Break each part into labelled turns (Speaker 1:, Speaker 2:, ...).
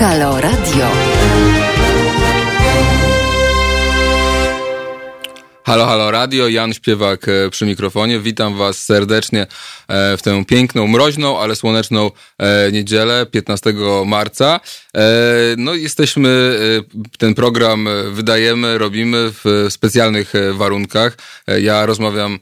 Speaker 1: Halo Radio.
Speaker 2: Halo, halo radio, Jan Śpiewak e, przy mikrofonie. Witam Was serdecznie e, w tę piękną, mroźną, ale słoneczną e, niedzielę 15 marca. No jesteśmy, ten program wydajemy, robimy w specjalnych warunkach. Ja rozmawiam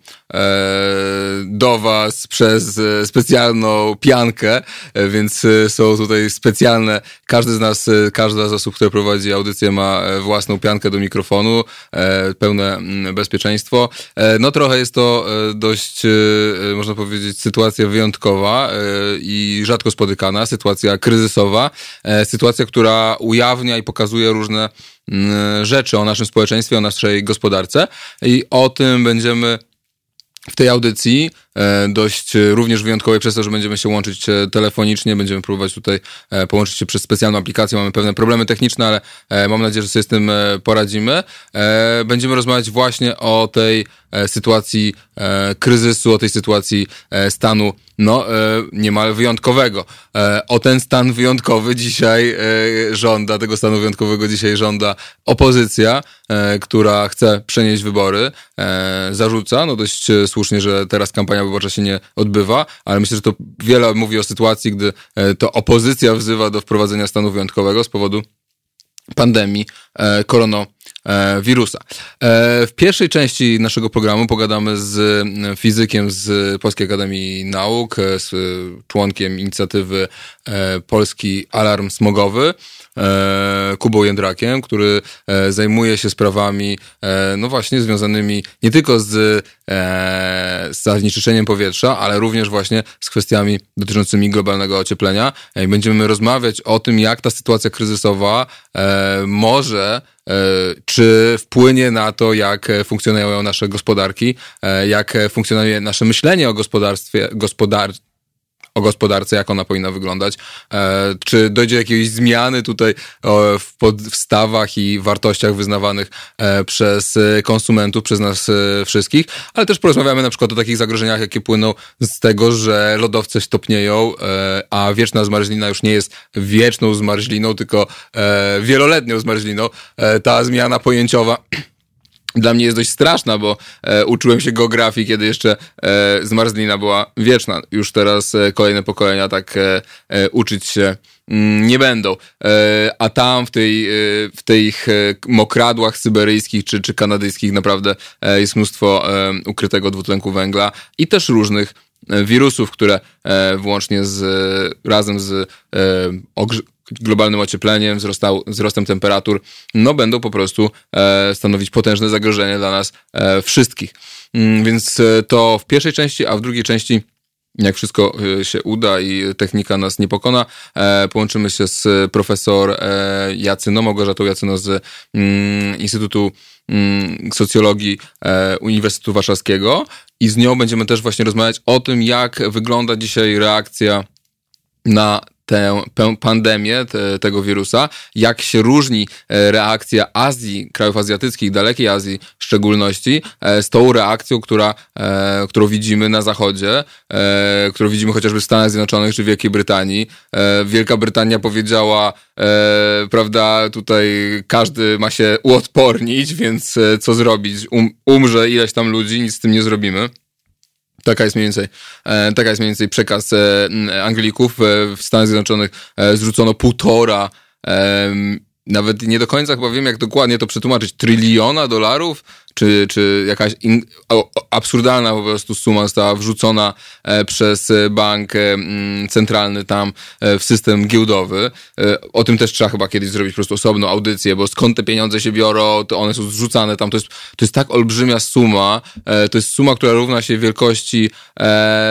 Speaker 2: do Was przez specjalną piankę, więc są tutaj specjalne, każdy z nas, każda z osób, która prowadzi audycję ma własną piankę do mikrofonu, pełne bezpieczeństwo. E, no trochę jest to e, dość, e, można powiedzieć, sytuacja wyjątkowa i rzadko spotykana, sytuacja kryzysowa, sytuacja, która ujawnia i pokazuje różne mm, rzeczy o naszym społeczeństwie, o naszej gospodarce i o tym będziemy w tej audycji, dość również wyjątkowej przez to, że będziemy się łączyć telefonicznie, będziemy próbować tutaj połączyć się przez specjalną aplikację. Mamy pewne problemy techniczne, ale mam nadzieję, że sobie z tym poradzimy. Będziemy rozmawiać właśnie o tej sytuacji kryzysu, o tej sytuacji stanu no, niemal wyjątkowego. O ten stan wyjątkowy dzisiaj żąda, tego stanu wyjątkowego dzisiaj żąda opozycja, która chce przenieść wybory, zarzuca, no dość słusznie, że teraz kampania wyborcza się nie odbywa, ale myślę, że to wiele mówi o sytuacji, gdy e, to opozycja wzywa do wprowadzenia stanu wyjątkowego z powodu pandemii e, koronawirusa. E, w pierwszej części naszego programu pogadamy z fizykiem z Polskiej Akademii Nauk, z członkiem inicjatywy Polski Alarm Smogowy. E, Kubą Jędrakiem, który e, zajmuje się sprawami, e, no właśnie, związanymi nie tylko z, z zanieczyszczeniem powietrza, ale również właśnie z kwestiami dotyczącymi globalnego ocieplenia. Będziemy rozmawiać o tym, jak ta sytuacja kryzysowa może czy wpłynie na to, jak funkcjonują nasze gospodarki, jak funkcjonuje nasze myślenie o gospodarstwie, gospodar, o gospodarce, jak ona powinna wyglądać. E, czy dojdzie do jakiejś zmiany tutaj w podstawach i wartościach wyznawanych e, przez konsumentów, przez nas e, wszystkich, ale też porozmawiamy na przykład o takich zagrożeniach, jakie płyną z tego, że lodowce stopnieją, a wieczna zmarzlina już nie jest wieczną zmarzliną, tylko wieloletnią zmarzliną. Ta zmiana pojęciowa dla mnie jest dość straszna, bo e, uczyłem się geografii, kiedy jeszcze e, zmarzlina była wieczna. Już teraz e, kolejne pokolenia tak e, e, uczyć się mm, nie będą. E, a tam w, tej, w tych mokradłach syberyjskich czy, czy kanadyjskich naprawdę jest mnóstwo ukrytego dwutlenku węgla i też różnych wirusów, które włącznie z, razem z globalnym ociepleniem, wzrostał, wzrostem temperatur, no będą po prostu e, stanowić potężne zagrożenie dla nas e, wszystkich. Mm, więc e, to w pierwszej części, a w drugiej części jak wszystko się uda i technika nas nie pokona, połączymy się z profesor Jacyno, Małgorzatą Jacyno z mm, Instytutu mm, Socjologii Uniwersytetu Warszawskiego i z nią będziemy też właśnie rozmawiać o tym, jak wygląda dzisiaj reakcja na tę pandemię te, tego wirusa, jak się różni e, reakcja Azji, krajów azjatyckich, dalekiej Azji w szczególności, e, z tą reakcją, która, e, którą widzimy na Zachodzie, którą widzimy chociażby w Stanach Zjednoczonych czy Wielkiej Brytanii. Wielka Brytania powiedziała, prawda, tutaj każdy ma się uodpornić, więc co zrobić? Um, umrze ileś tam ludzi, nic z tym nie zrobimy. Taka jest mniej więcej, e, taka jest mniej więcej przekaz e, Anglików. E, w Stanach Zjednoczonych zrzucono półtora nawet nie do końca chyba wiem, jak dokładnie to przetłumaczyć, tryliona dolarów czy, czy jakaś in, absurdalna po prostu suma została wrzucona e, przez bank e, centralny tam e, w system giełdowy. O tym też trzeba chyba kiedyś zrobić po prostu osobną audycję, bo skąd te pieniądze się biorą, to one są zrzucane tam. To jest, to jest tak olbrzymia suma. To jest suma, która równa się wielkości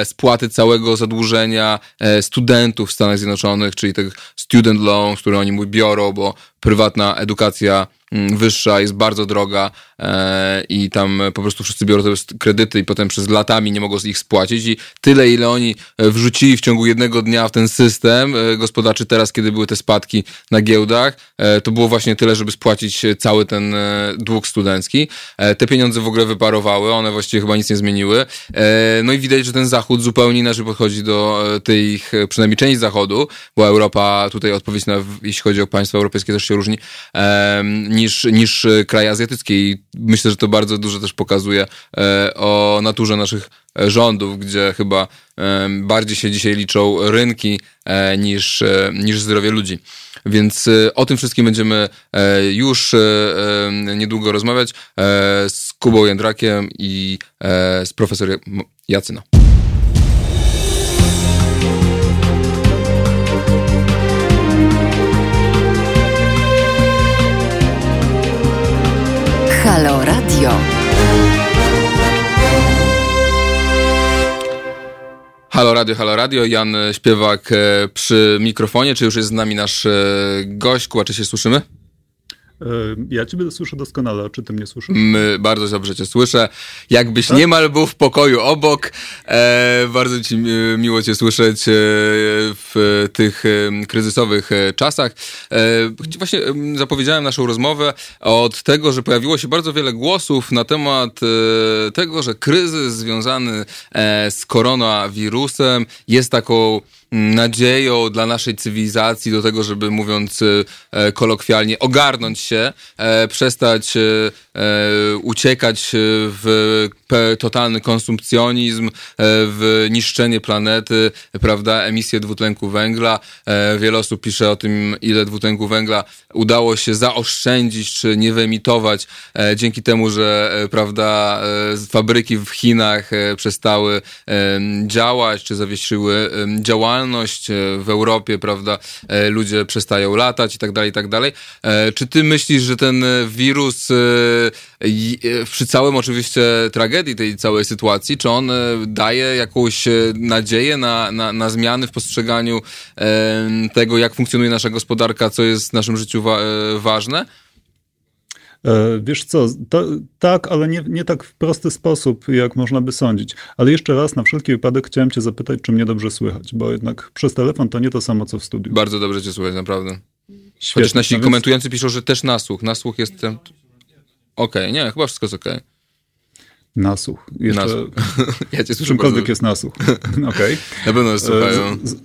Speaker 2: spłaty całego zadłużenia studentów w Stanach Zjednoczonych, czyli tych student loans, które oni biorą, bo prywatna edukacja wyższa, jest bardzo droga i tam po prostu wszyscy biorą kredyty i potem przez latami nie mogą z ich spłacić i tyle, ile oni wrzucili w ciągu jednego dnia w ten system gospodarczy teraz, kiedy były te spadki na giełdach, to było właśnie tyle, żeby spłacić cały ten dług studencki. Te pieniądze w ogóle wyparowały, one właściwie chyba nic nie zmieniły. No i widać, że ten Zachód zupełnie inaczej podchodzi do tej, przynajmniej część Zachodu, bo Europa tutaj odpowiedź na, jeśli chodzi o państwa europejskie też się różni, niż, niż kraj azjatyckie i myślę, że to bardzo dużo też pokazuje e, o naturze naszych rządów, gdzie chyba bardziej się dzisiaj liczą rynki e, niż, e, niż zdrowie ludzi. Więc o tym wszystkim będziemy już niedługo rozmawiać z Kubą Jędrakiem i z profesorem Jacyno. Halo Radio, Halo Radio. Jan Śpiewak e, przy mikrofonie. Czy już jest z nami nasz e, gość? Kłaczy się słyszymy?
Speaker 1: Ja ciebie słyszę doskonale, czy ty mnie słyszysz?
Speaker 2: My bardzo dobrze cię słyszę. Jakbyś tak? niemal był w pokoju obok. E, bardzo ci miło cię słyszeć e, w tych kryzysowych e, czasach. E, właśnie zapowiedziałem naszą rozmowę od tego, że pojawiło się bardzo wiele głosów na temat e, tego, że kryzys związany z koronawirusem jest taką nadzieją dla naszej cywilizacji do tego, żeby mówiąc e, kolokwialnie, ogarnąć się, e, przestać e, uciekać w totalny konsumpcjonizm, w niszczenie planety, prawda, emisję dwutlenku węgla. Wiele osób pisze o tym, ile dwutlenku węgla udało się zaoszczędzić, czy nie wyemitować dzięki temu, że, prawda, fabryki w Chinach przestały działać, czy zawiesiły działanie normalność e, w Europie, prawda, e, ludzie przestają latać i tak dalej, i tak dalej. E, czy ty myślisz, że ten wirus przy całym oczywiście tragedii tej całej sytuacji, czy on daje jakąś nadzieję na, na, na zmiany w postrzeganiu tego, jak funkcjonuje nasza gospodarka, co jest w naszym życiu wa ważne?
Speaker 1: E, wiesz co, to, tak, ale nie, nie tak w prosty sposób, jak można by sądzić. Ale jeszcze raz, na wszelki wypadek chciałem cię zapytać, czy mnie dobrze słychać, bo jednak przez telefon to nie to samo, co w studiu.
Speaker 2: Bardzo dobrze cię słychać, naprawdę. Świetnie. Chociaż nasi no komentujący piszą, że też nasłuch. Nasłuch jest... Okej, okay, nie, chyba wszystko jest okej. Okay.
Speaker 1: Nasłuch. Jeszcze...
Speaker 2: Nasłuch. ja cię słyszę
Speaker 1: Czymkolwiek jest nasłuch. Okej. Okay.
Speaker 2: Na pewno słuchają.
Speaker 1: Z, z,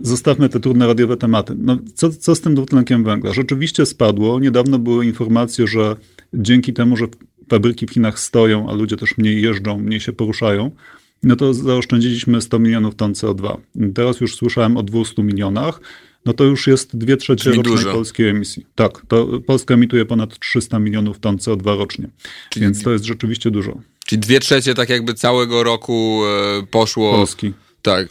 Speaker 1: Zostawmy te trudne radiowe tematy. No, co, co z tym dwutlenkiem węgla? Rzeczywiście spadło. Niedawno były informacje, że dzięki temu, że fabryki w Chinach stoją, a ludzie też mniej jeżdżą, mniej się poruszają, no to zaoszczędziliśmy 100 milionów ton CO2. Teraz już słyszałem o 200 milionach. No to już jest dwie trzecie rocznej dużo. polskiej emisji. Tak, to Polska emituje ponad 300 milionów ton CO2 rocznie. Czyli, Więc to jest rzeczywiście dużo.
Speaker 2: Czyli dwie trzecie tak jakby całego roku e, poszło.
Speaker 1: Polski.
Speaker 2: Tak.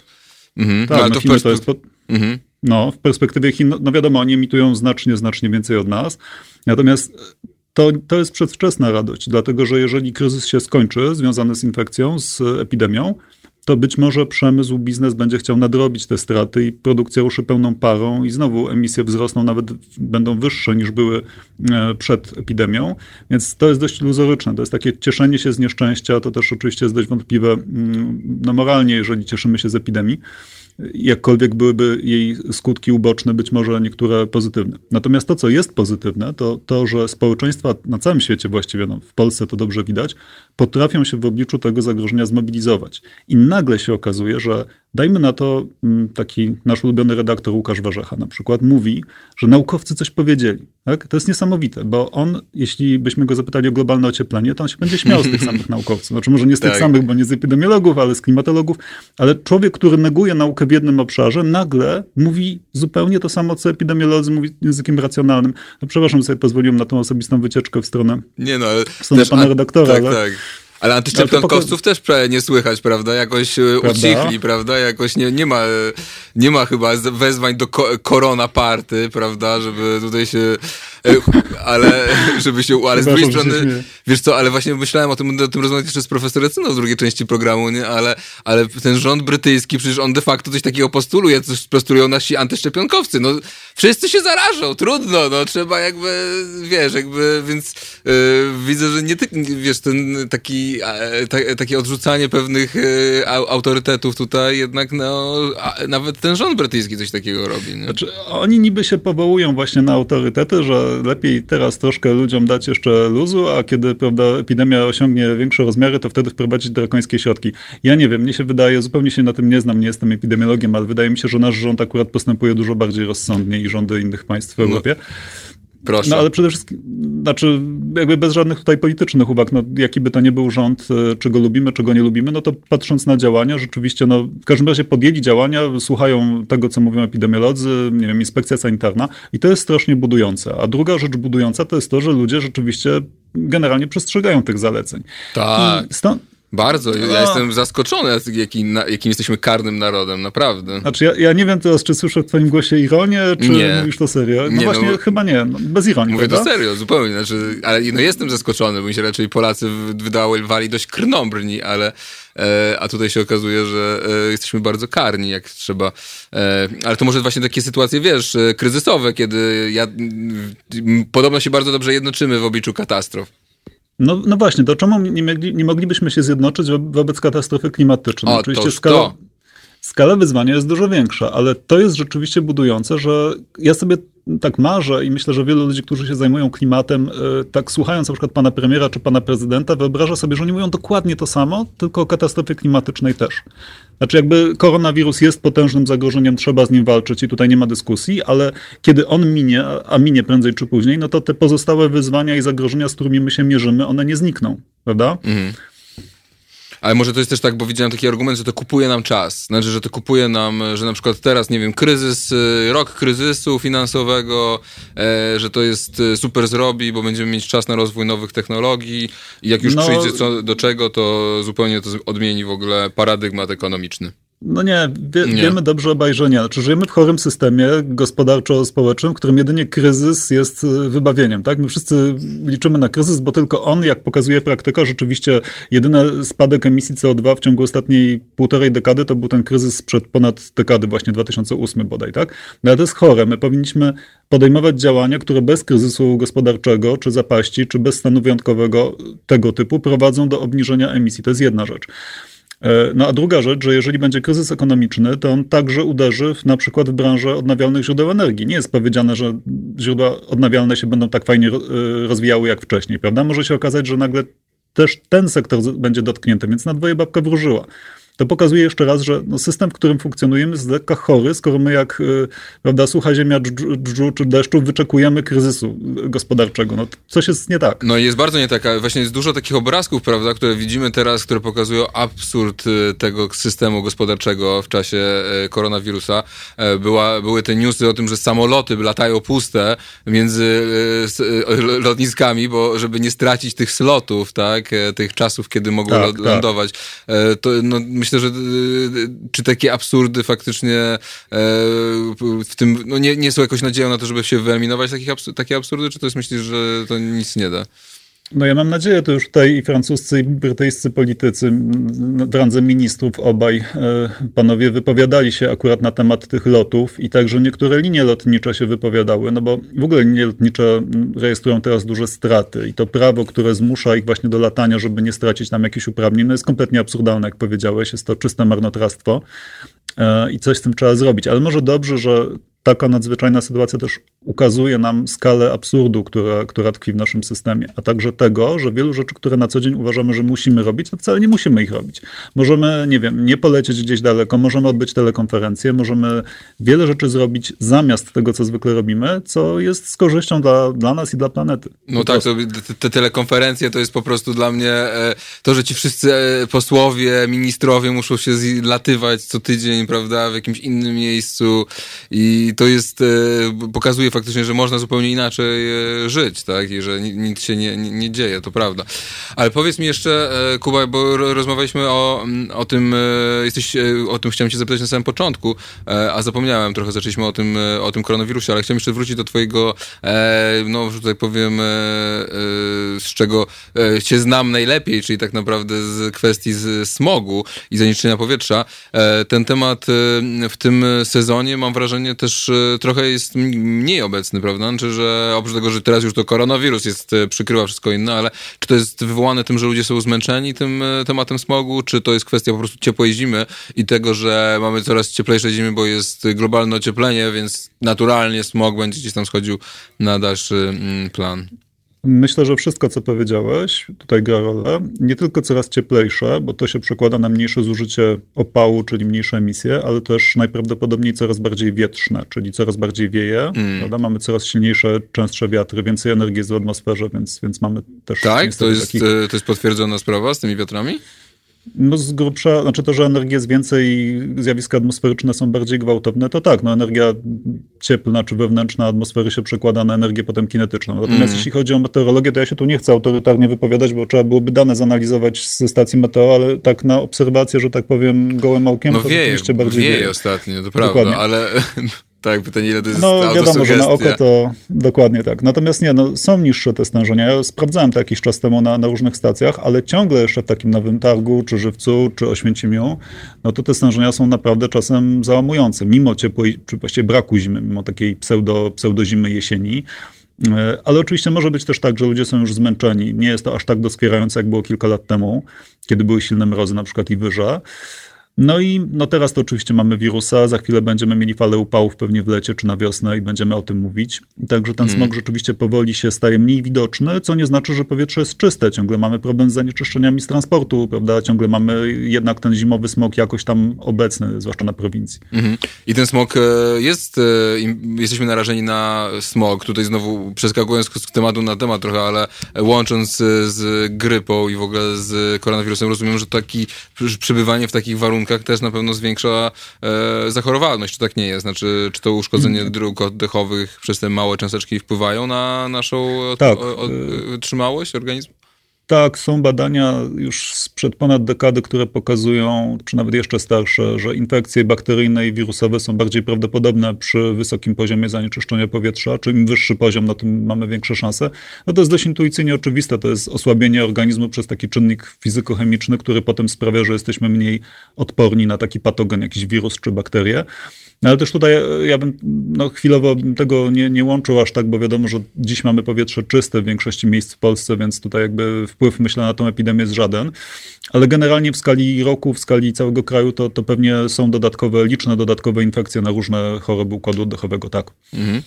Speaker 1: Mhm. Tak, no, Chiny to jest... Po... Mhm. No, w perspektywie Chin, no wiadomo, oni emitują znacznie, znacznie więcej od nas. Natomiast to, to jest przedwczesna radość, dlatego że jeżeli kryzys się skończy, związany z infekcją, z epidemią, to być może przemysł, biznes będzie chciał nadrobić te straty i produkcja ruszy pełną parą i znowu emisje wzrosną, nawet będą wyższe niż były e, przed epidemią. Więc to jest dość iluzoryczne. To jest takie cieszenie się z nieszczęścia, to też oczywiście jest dość wątpliwe mm, no moralnie, jeżeli cieszymy się z epidemii jakkolwiek byłyby jej skutki uboczne, być może niektóre pozytywne. Natomiast to, co jest pozytywne, to to, że społeczeństwa na całym świecie właściwie, no, w Polsce to dobrze widać, potrafią się w obliczu tego zagrożenia zmobilizować. I nagle się okazuje, że Dajmy na to mm, taki nasz ulubiony redaktor Łukasz Warzecha na przykład mówi, że naukowcy coś powiedzieli. Tak? To jest niesamowite, bo on, jeśli byśmy go zapytali o globalne ocieplenie, to on się będzie śmiał z tych samych naukowców. Znaczy może nie z tych tak. samych, bo nie z epidemiologów, ale z klimatologów. Ale człowiek, który neguje naukę w jednym obszarze, nagle mówi zupełnie to samo, co epidemiolodzy mówi językiem racjonalnym. No przepraszam, że sobie pozwoliłem na tą osobistą wycieczkę w stronę,
Speaker 2: nie no, ale
Speaker 1: w stronę też, pana redaktora. Tak, ale... tak.
Speaker 2: Ale antyszczepionkowców też nie słychać, prawda? Jakoś e, prawda? ucichli, prawda? Jakoś nie, nie, ma, nie ma chyba wezwań do ko korona party, prawda? Żeby tutaj się... E, ale żeby się... Ale z drugiej strony wiesz co, ale właśnie myślałem o tym, o tym rozmawiać jeszcze z profesorem Cyną w drugiej części programu, nie? Ale, ale ten rząd brytyjski, przecież on de facto coś takiego postuluje, coś postulują nasi antyszczepionkowcy. No, wszyscy się zarażą, trudno, no, trzeba jakby, wiesz, jakby, więc yy, widzę, że nie ty, wiesz, ten taki, ta, takie odrzucanie pewnych yy, autorytetów tutaj jednak, no, a, nawet ten rząd brytyjski coś takiego robi, nie?
Speaker 1: Znaczy, oni niby się powołują właśnie na autorytety, że lepiej teraz troszkę ludziom dać jeszcze luzu, a kiedy prawda, epidemia osiągnie większe rozmiary, to wtedy wprowadzić drakońskie środki. Ja nie wiem, mnie się wydaje, zupełnie się na tym nie znam, nie jestem epidemiologiem, ale wydaje mi się, że nasz rząd akurat postępuje dużo bardziej rozsądnie i rządy innych państw w no. Europie. No.
Speaker 2: Proszę.
Speaker 1: No ale przede wszystkim, znaczy jakby bez żadnych tutaj politycznych uwag, no jaki by to nie był rząd, e, czego lubimy, czego nie lubimy, no to patrząc na działania, rzeczywiście, no w każdym razie podjęli działania, słuchają tego, co mówią epidemiolodzy, nie wiem, inspekcja sanitarna i to jest strasznie budujące. A druga rzecz budująca to jest to, że ludzie rzeczywiście generalnie przestrzegają tych zaleceń.
Speaker 2: Tak. I stąd, bardzo. Ja no. jestem zaskoczony, jakim, jakim jesteśmy karnym narodem, naprawdę.
Speaker 1: Znaczy, ja, ja nie wiem teraz, czy słyszę w twoim głosie ironię, czy nie. mówisz to serio? No nie, właśnie, no, chyba nie. No, bez ironii,
Speaker 2: Mówię prawda? to serio, zupełnie. Znaczy, ale no, jestem zaskoczony, bo mi się raczej Polacy wydawali dość krnąbrni, ale e, a tutaj się okazuje, że e, jesteśmy bardzo karni, jak trzeba. E, ale to może właśnie takie sytuacje, wiesz, e, kryzysowe, kiedy ja, podobno się bardzo dobrze jednoczymy w obliczu katastrof.
Speaker 1: No, no właśnie, to czemu nie, mogli, nie moglibyśmy się zjednoczyć wobec katastrofy klimatycznej?
Speaker 2: O, Oczywiście skala, to.
Speaker 1: skala wyzwania jest dużo większa, ale to jest rzeczywiście budujące, że ja sobie tak marzę i myślę, że wielu ludzi, którzy się zajmują klimatem, e, tak słuchając na przykład pana premiera czy pana prezydenta, wyobraża sobie, że oni mówią dokładnie to samo, tylko o katastrofie klimatycznej też. Znaczy jakby koronawirus jest potężnym zagrożeniem, trzeba z nim walczyć i tutaj nie ma dyskusji, ale kiedy on minie, a minie prędzej czy później, no to te pozostałe wyzwania i zagrożenia, z którymi my się mierzymy, one nie znikną, prawda? Mhm.
Speaker 2: Ale może to jest też tak, bo widziałem taki argument, że to kupuje nam czas. Znaczy, że to kupuje nam, że na przykład teraz, nie wiem, kryzys, y, rok kryzysu finansowego, e, że to jest y, super zrobi, bo będziemy mieć czas na rozwój nowych technologii i jak już no, przyjdzie co, do czego, to zupełnie to odmieni w ogóle paradygmat ekonomiczny.
Speaker 1: No nie, wie, nie, wiemy dobrze obaj, że nie. Znaczy, żyjemy w chorym systemie gospodarczo-społecznym, w którym jedynie kryzys jest y, wybawieniem. Tak? My wszyscy liczymy na kryzys, bo tylko on, jak pokazuje praktyka, rzeczywiście jedyny spadek emisji CO2 w ciągu ostatniej półtorej dekady to był ten kryzys sprzed ponad dekady, właśnie 2008 bodaj. Tak? No ale to jest chore. My powinniśmy podejmować działania, które bez kryzysu gospodarczego, czy zapaści, czy bez stanu wyjątkowego tego typu prowadzą do obniżenia emisji. To jest jedna rzecz. E, no a druga rzecz, że jeżeli będzie kryzys ekonomiczny, to on także uderzy w, na przykład w branżę odnawialnych źródeł energii. Nie jest powiedziane, że źródła odnawialne się będą tak fajnie e, rozwijały jak wcześniej, prawda? Może się okazać, że nagle też ten sektor będzie dotknięty, więc na dwoje babka wróżyła to pokazuje jeszcze raz, że no system, w którym funkcjonujemy jest lekka chory, skoro my jak y, prawda, sucha ziemia dżdżu czy deszczu wyczekujemy kryzysu gospodarczego. No, coś jest nie tak.
Speaker 2: No jest bardzo nie tak. Właśnie jest dużo takich obrazków, prawda, które widzimy teraz, które pokazują absurd y, tego systemu gospodarczego w czasie y, koronawirusa. E, była, były te newsy o tym, że samoloty latają puste między lotniskami, bo żeby nie stracić tych slotów, tak, e, tych czasów, kiedy mogą tak, tak. lądować. Tak. To, no, myślę, że y, y, czy takie absurdy faktycznie e, w tym, no nie, nie są jakoś nadzieją na to, żeby się wyeliminować takich takie absurdy, czy to jest myślisz, że to nic nie da?
Speaker 1: No ja mam nadzieję, to już tutaj i francuscy, i brytyjscy politycy, w randze ministrów obaj e, panowie wypowiadali się akurat na temat tych lotów i także niektóre linie lotnicze się wypowiadały, no bo w ogóle linie lotnicze rejestrują teraz duże straty i to prawo, które zmusza ich właśnie do latania, żeby nie stracić tam jakichś uprawnień, no jest kompletnie absurdalne, jak powiedziałeś, jest to czyste marnotrawstwo e, i coś z tym trzeba zrobić. Ale może dobrze, że taka nadzwyczajna sytuacja też ukazuje nam skalę absurdu, która, która tkwi w naszym systemie, a także tego, że wielu rzeczy, które na co dzień uważamy, że musimy robić, to wcale nie musimy ich robić. Możemy, nie wiem, nie polecieć gdzieś daleko, możemy odbyć telekonferencję, możemy wiele rzeczy zrobić zamiast tego, co zwykle robimy, co jest z korzyścią dla, dla nas i dla planety.
Speaker 2: No tak, to, te telekonferencje to jest po prostu dla mnie e, to, że ci wszyscy e, posłowie, ministrowie muszą się zlatywać co tydzień, prawda, w jakimś innym miejscu i to jest, e, pokazuje faktycznie, że można zupełnie inaczej e, żyć, tak? I że nic się nie, nie, nie dzieje, to prawda. Ale powiedz mi jeszcze, e, Kuba, bo rozmawialiśmy o, o tym, jesteś, o tym chciałem cię zapytać na samym początku, a zapomniałem trochę, zaczęliśmy o tym, o tym koronawirusie, ale chciałem jeszcze wrócić do twojego, no, że tutaj powiem, z czego cię znam najlepiej, czyli tak naprawdę z kwestii z smogu i zanieczyszczenia powietrza. Ten temat w tym sezonie, mam wrażenie, też e, trochę jest mniej obecny, prawda? Czy że oprócz tego, że teraz już to koronawirus jest, e, przykrywa wszystko inne, ale czy to jest wywołane tym, że ludzie są zmęczeni tym e, tematem smogu, czy to jest kwestia po prostu ciepłej zimy i tego, że mamy coraz cieplejsze zimy, bo jest globalne ocieplenie, więc naturalnie smog będzie gdzieś tam schodził na dalszy mm, plan?
Speaker 1: Myślę, że wszystko, co powiedziałeś, tutaj gra rolę. Nie tylko coraz cieplejsze, bo to się przekłada na mniejsze zużycie opału, czyli mniejsze emisje, ale też najprawdopodobniej coraz bardziej wietrzne, czyli coraz bardziej wieje. Mm. Prawda? Mamy coraz silniejsze, częstsze wiatry, więcej energii jest w atmosferze, więc, więc mamy też.
Speaker 2: Tak, to jest, takich... E, to jest potwierdzona sprawa z tymi wiatrami?
Speaker 1: No z grubsza, znaczy to, że energii jest więcej i zjawiska atmosferyczne są bardziej gwałtowne, to tak, no energia cieplna czy wewnętrzna atmosfery się przekłada na energię potem kinetyczną. Natomiast mm. jeśli chodzi o meteorologię, to ja się tu nie chcę autorytarnie wypowiadać, bo trzeba byłoby dane zanalizować ze stacji meteo, ale tak na obserwację, że tak powiem gołym okiem,
Speaker 2: no
Speaker 1: to
Speaker 2: wieje, rzeczywiście bardziej wieje. wieje ostatnio, to prawda, Dokładnie. ale tak, pytanie ile to jest
Speaker 1: No wiadomo, że na oko to dokładnie tak. Natomiast nie, no, są niższe te stężenia. Ja sprawdzałem to jakiś czas temu na, na różnych stacjach, ale ciągle jeszcze w takim Nowym Targu, czy Żywcu, czy Oświęcimiu, no to te stężenia są naprawdę czasem załamujące. Mimo ciepłej, czy właściwie braku zimy, mimo takiej pseudo, pseudozimy jesieni. E, ale oczywiście może być też tak, że ludzie są już zmęczeni. Nie jest to aż tak doskwierające, jak było kilka lat temu, kiedy były silne mrozy na przykład i wyże. No i no teraz to oczywiście mamy wirusa, za chwilę będziemy mieli falę upałów pewnie w lecie czy na wiosnę i będziemy o tym mówić. Także ten mm. smog rzeczywiście powoli się staje mniej widoczny, co nie znaczy, że powietrze jest czyste. Ciągle mamy problem z zanieczyszczeniami z transportu, prawda? Ciągle mamy jednak ten zimowy smog jakoś tam obecny, zwłaszcza na prowincji. Mm.
Speaker 2: I ten smog e, jest, e, jesteśmy narażeni na smog. Tutaj znowu przeskakując z tematu na temat trochę, ale łącząc z grypą i w ogóle z koronawirusem, rozumiem, że taki przebywanie w takich warunkach warunkach też na pewno zwiększa e, zachorowalność, czy tak nie jest? Znaczy, czy to uszkodzenie mm. dróg oddechowych przez te małe cząsteczki wpływają na naszą tak. wytrzymałość organizmu?
Speaker 1: Tak, są badania już sprzed ponad dekady, które pokazują, czy nawet jeszcze starsze, że infekcje bakteryjne i wirusowe są bardziej prawdopodobne przy wysokim poziomie zanieczyszczenia powietrza. Czym im wyższy poziom, na tym mamy większe szanse. No to jest dość intuicyjnie oczywiste. To jest osłabienie organizmu przez taki czynnik fizykochemiczny, który potem sprawia, że jesteśmy mniej odporni na taki patogen, jakiś wirus czy bakterię. No ale też tutaj e, ja bym no, chwilowo tego nie, nie łączył aż tak, bo wiadomo, że dziś mamy powietrze czyste w większości miejsc w Polsce, więc tutaj jakby wpływ, myślę, na tą epidemię jest żaden. Ale generalnie w skali roku, w skali całego kraju, to, to pewnie są dodatkowe, liczne dodatkowe infekcje na różne choroby układu oddechowego, tak. Mhm.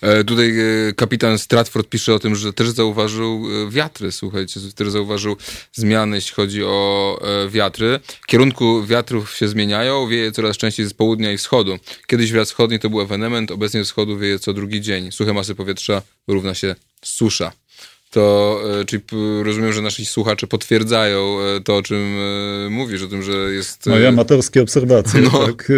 Speaker 2: E, tutaj e, kapitan Stratford pisze o tym, że też zauważył e, wiatry, słuchajcie, też zauważył zmiany, jeśli chodzi o e, wiatry. Kierunku wiatrów się zmieniają, wieje coraz częściej z południa i wschodu. Kiedyś wiatr wschodni to był ewenement, obecnie z wschodu wieje co drugi dzień. Suche masy powietrza równa się susza to e, czyli rozumiem, że nasi słuchacze potwierdzają e, to, o czym e, mówisz, o tym, że jest...
Speaker 1: Moje amatorskie obserwacje, no. tak.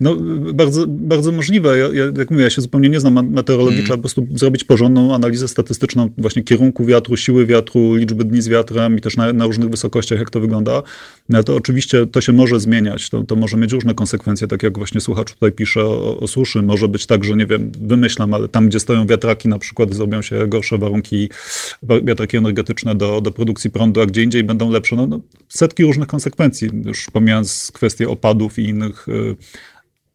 Speaker 1: No, bardzo, bardzo możliwe. Ja, ja, jak mówię, ja się zupełnie nie znam meteorologii, mm. trzeba po prostu zrobić porządną analizę statystyczną właśnie kierunku wiatru, siły wiatru, liczby dni z wiatrem i też na, na różnych wysokościach, jak to wygląda. No, to oczywiście to się może zmieniać, to, to może mieć różne konsekwencje, tak jak właśnie słuchacz tutaj pisze o, o suszy. Może być tak, że nie wiem, wymyślam, ale tam, gdzie stoją wiatraki na przykład zrobią się gorsze warunki wiatraki energetyczne do, do produkcji prądu, a gdzie indziej będą lepsze. No, no setki różnych konsekwencji, już pomijając kwestie opadów i innych y,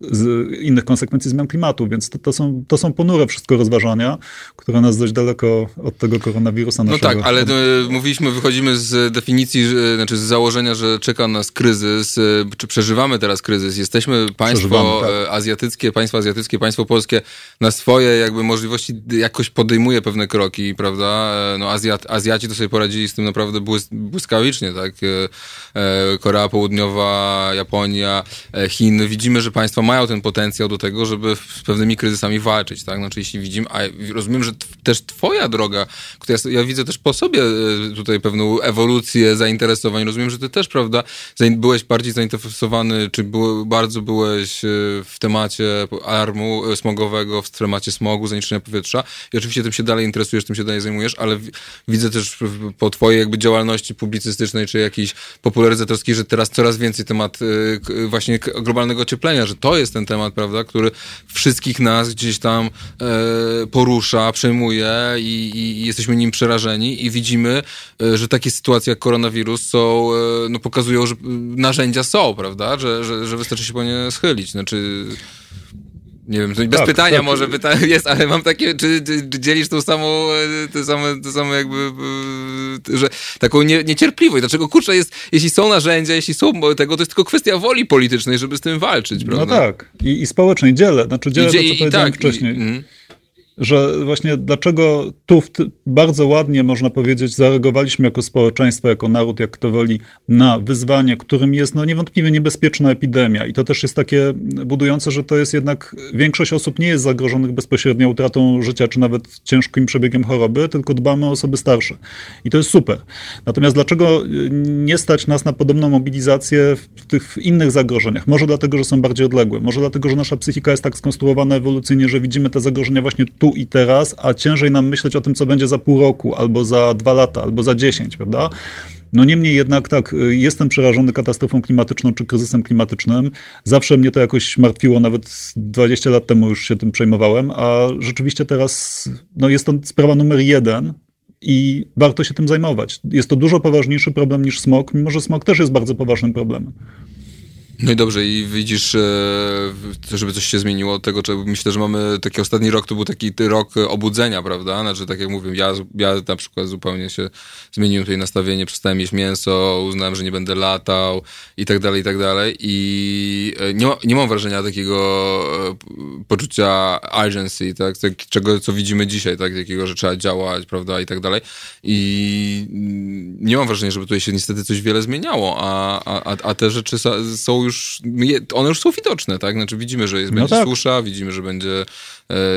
Speaker 1: z innych konsekwencji zmian klimatu, więc to, to, są, to są ponure wszystko rozważania, które nas dość daleko od tego koronawirusa
Speaker 2: naszego. No tak, ale mówiliśmy, wychodzimy z definicji, znaczy z założenia, że czeka nas kryzys, e, czy przeżywamy teraz kryzys. Jesteśmy państwo tak. E, azjatyckie, państwo azjatyckie, państwo polskie na swoje jakby możliwości jakoś podejmuje pewne kroki, prawda? E, no Azjat, Azjaci to sobie poradzili z tym naprawdę błyskawicznie, tak? Korea Południowa, Japonia, Chiny. Widzimy, że państwa mają ten potencjał do tego, żeby z pewnymi kryzysami walczyć, tak? Znaczy, jeśli widzimy, a rozumiem, że też twoja droga, która ja, ja widzę też po sobie e, tutaj pewną ewolucję zainteresowań, rozumiem, że ty też, prawda, byłeś bardziej zainteresowany, czy bardzo byłeś e, w temacie alarmu e, smogowego, w temacie smogu, zanieczyszczenia powietrza i oczywiście tym się dalej interesujesz, tym się dalej zajmujesz, ale widzę też po twojej jakby działalności publicystycznej, czy jakiejś popularyzatorskiej, że teraz coraz więcej temat właśnie globalnego ocieplenia, że to jest ten temat, prawda, który wszystkich nas gdzieś tam e, porusza, przejmuje i, i, jesteśmy nim przerażeni i widzimy, e, że takie sytuacje jak koronawirus są, e, no pokazują, że narzędzia są, prawda, że, że, że wystarczy się po nie schylić. Znaczy... Nie wiem, bez tak, pytania tak. może pytanie jest, ale mam takie, czy, czy, czy dzielisz tą samą, to same, to samo jakby, że taką nie, niecierpliwość. Dlaczego, kurczę, jest, jeśli są narzędzia, jeśli są tego, to jest tylko kwestia woli politycznej, żeby z tym walczyć, no prawda?
Speaker 1: No tak. I, i społecznej dzielę. Znaczy dzielę I, to, co i, powiedziałem tak, wcześniej. I, mm że właśnie dlaczego tu bardzo ładnie można powiedzieć, zareagowaliśmy jako społeczeństwo, jako naród, jak to woli, na wyzwanie, którym jest no niewątpliwie niebezpieczna epidemia. I to też jest takie budujące, że to jest jednak większość osób nie jest zagrożonych bezpośrednio utratą życia, czy nawet ciężkim przebiegiem choroby, tylko dbamy o osoby starsze. I to jest super. Natomiast dlaczego nie stać nas na podobną mobilizację w tych innych zagrożeniach? Może dlatego, że są bardziej odległe, może dlatego, że nasza psychika jest tak skonstruowana ewolucyjnie, że widzimy te zagrożenia właśnie tu i teraz, a ciężej nam myśleć o tym, co będzie za pół roku, albo za dwa lata, albo za dziesięć, prawda? No niemniej jednak tak, y, jestem przerażony katastrofą klimatyczną czy kryzysem klimatycznym. Zawsze mnie to jakoś martwiło, nawet 20 lat temu już się tym przejmowałem, a rzeczywiście teraz no jest to sprawa numer jeden i warto się tym zajmować. Jest to dużo poważniejszy problem niż smog, mimo że smog też jest bardzo poważnym problemem.
Speaker 2: No i dobrze, i widzisz, żeby coś się zmieniło od tego, myślę, że mamy taki ostatni rok, to był taki rok obudzenia, prawda? Znaczy, tak jak mówię, ja, ja na przykład zupełnie się zmieniłem tutaj nastawienie, przestałem jeść mięso, uznałem, że nie będę latał i tak dalej, i tak dalej. I e, nie, nie mam wrażenia takiego e, poczucia agency, tak? tak? Czego, co widzimy dzisiaj, tak? Takiego, że trzeba działać, prawda? I tak dalej. I nie mam wrażenia, żeby tutaj się niestety coś wiele zmieniało, a, a, a te rzeczy są już już, one już są widoczne, tak? Znaczy widzimy, że jest, no będzie tak. susza, widzimy, że będzie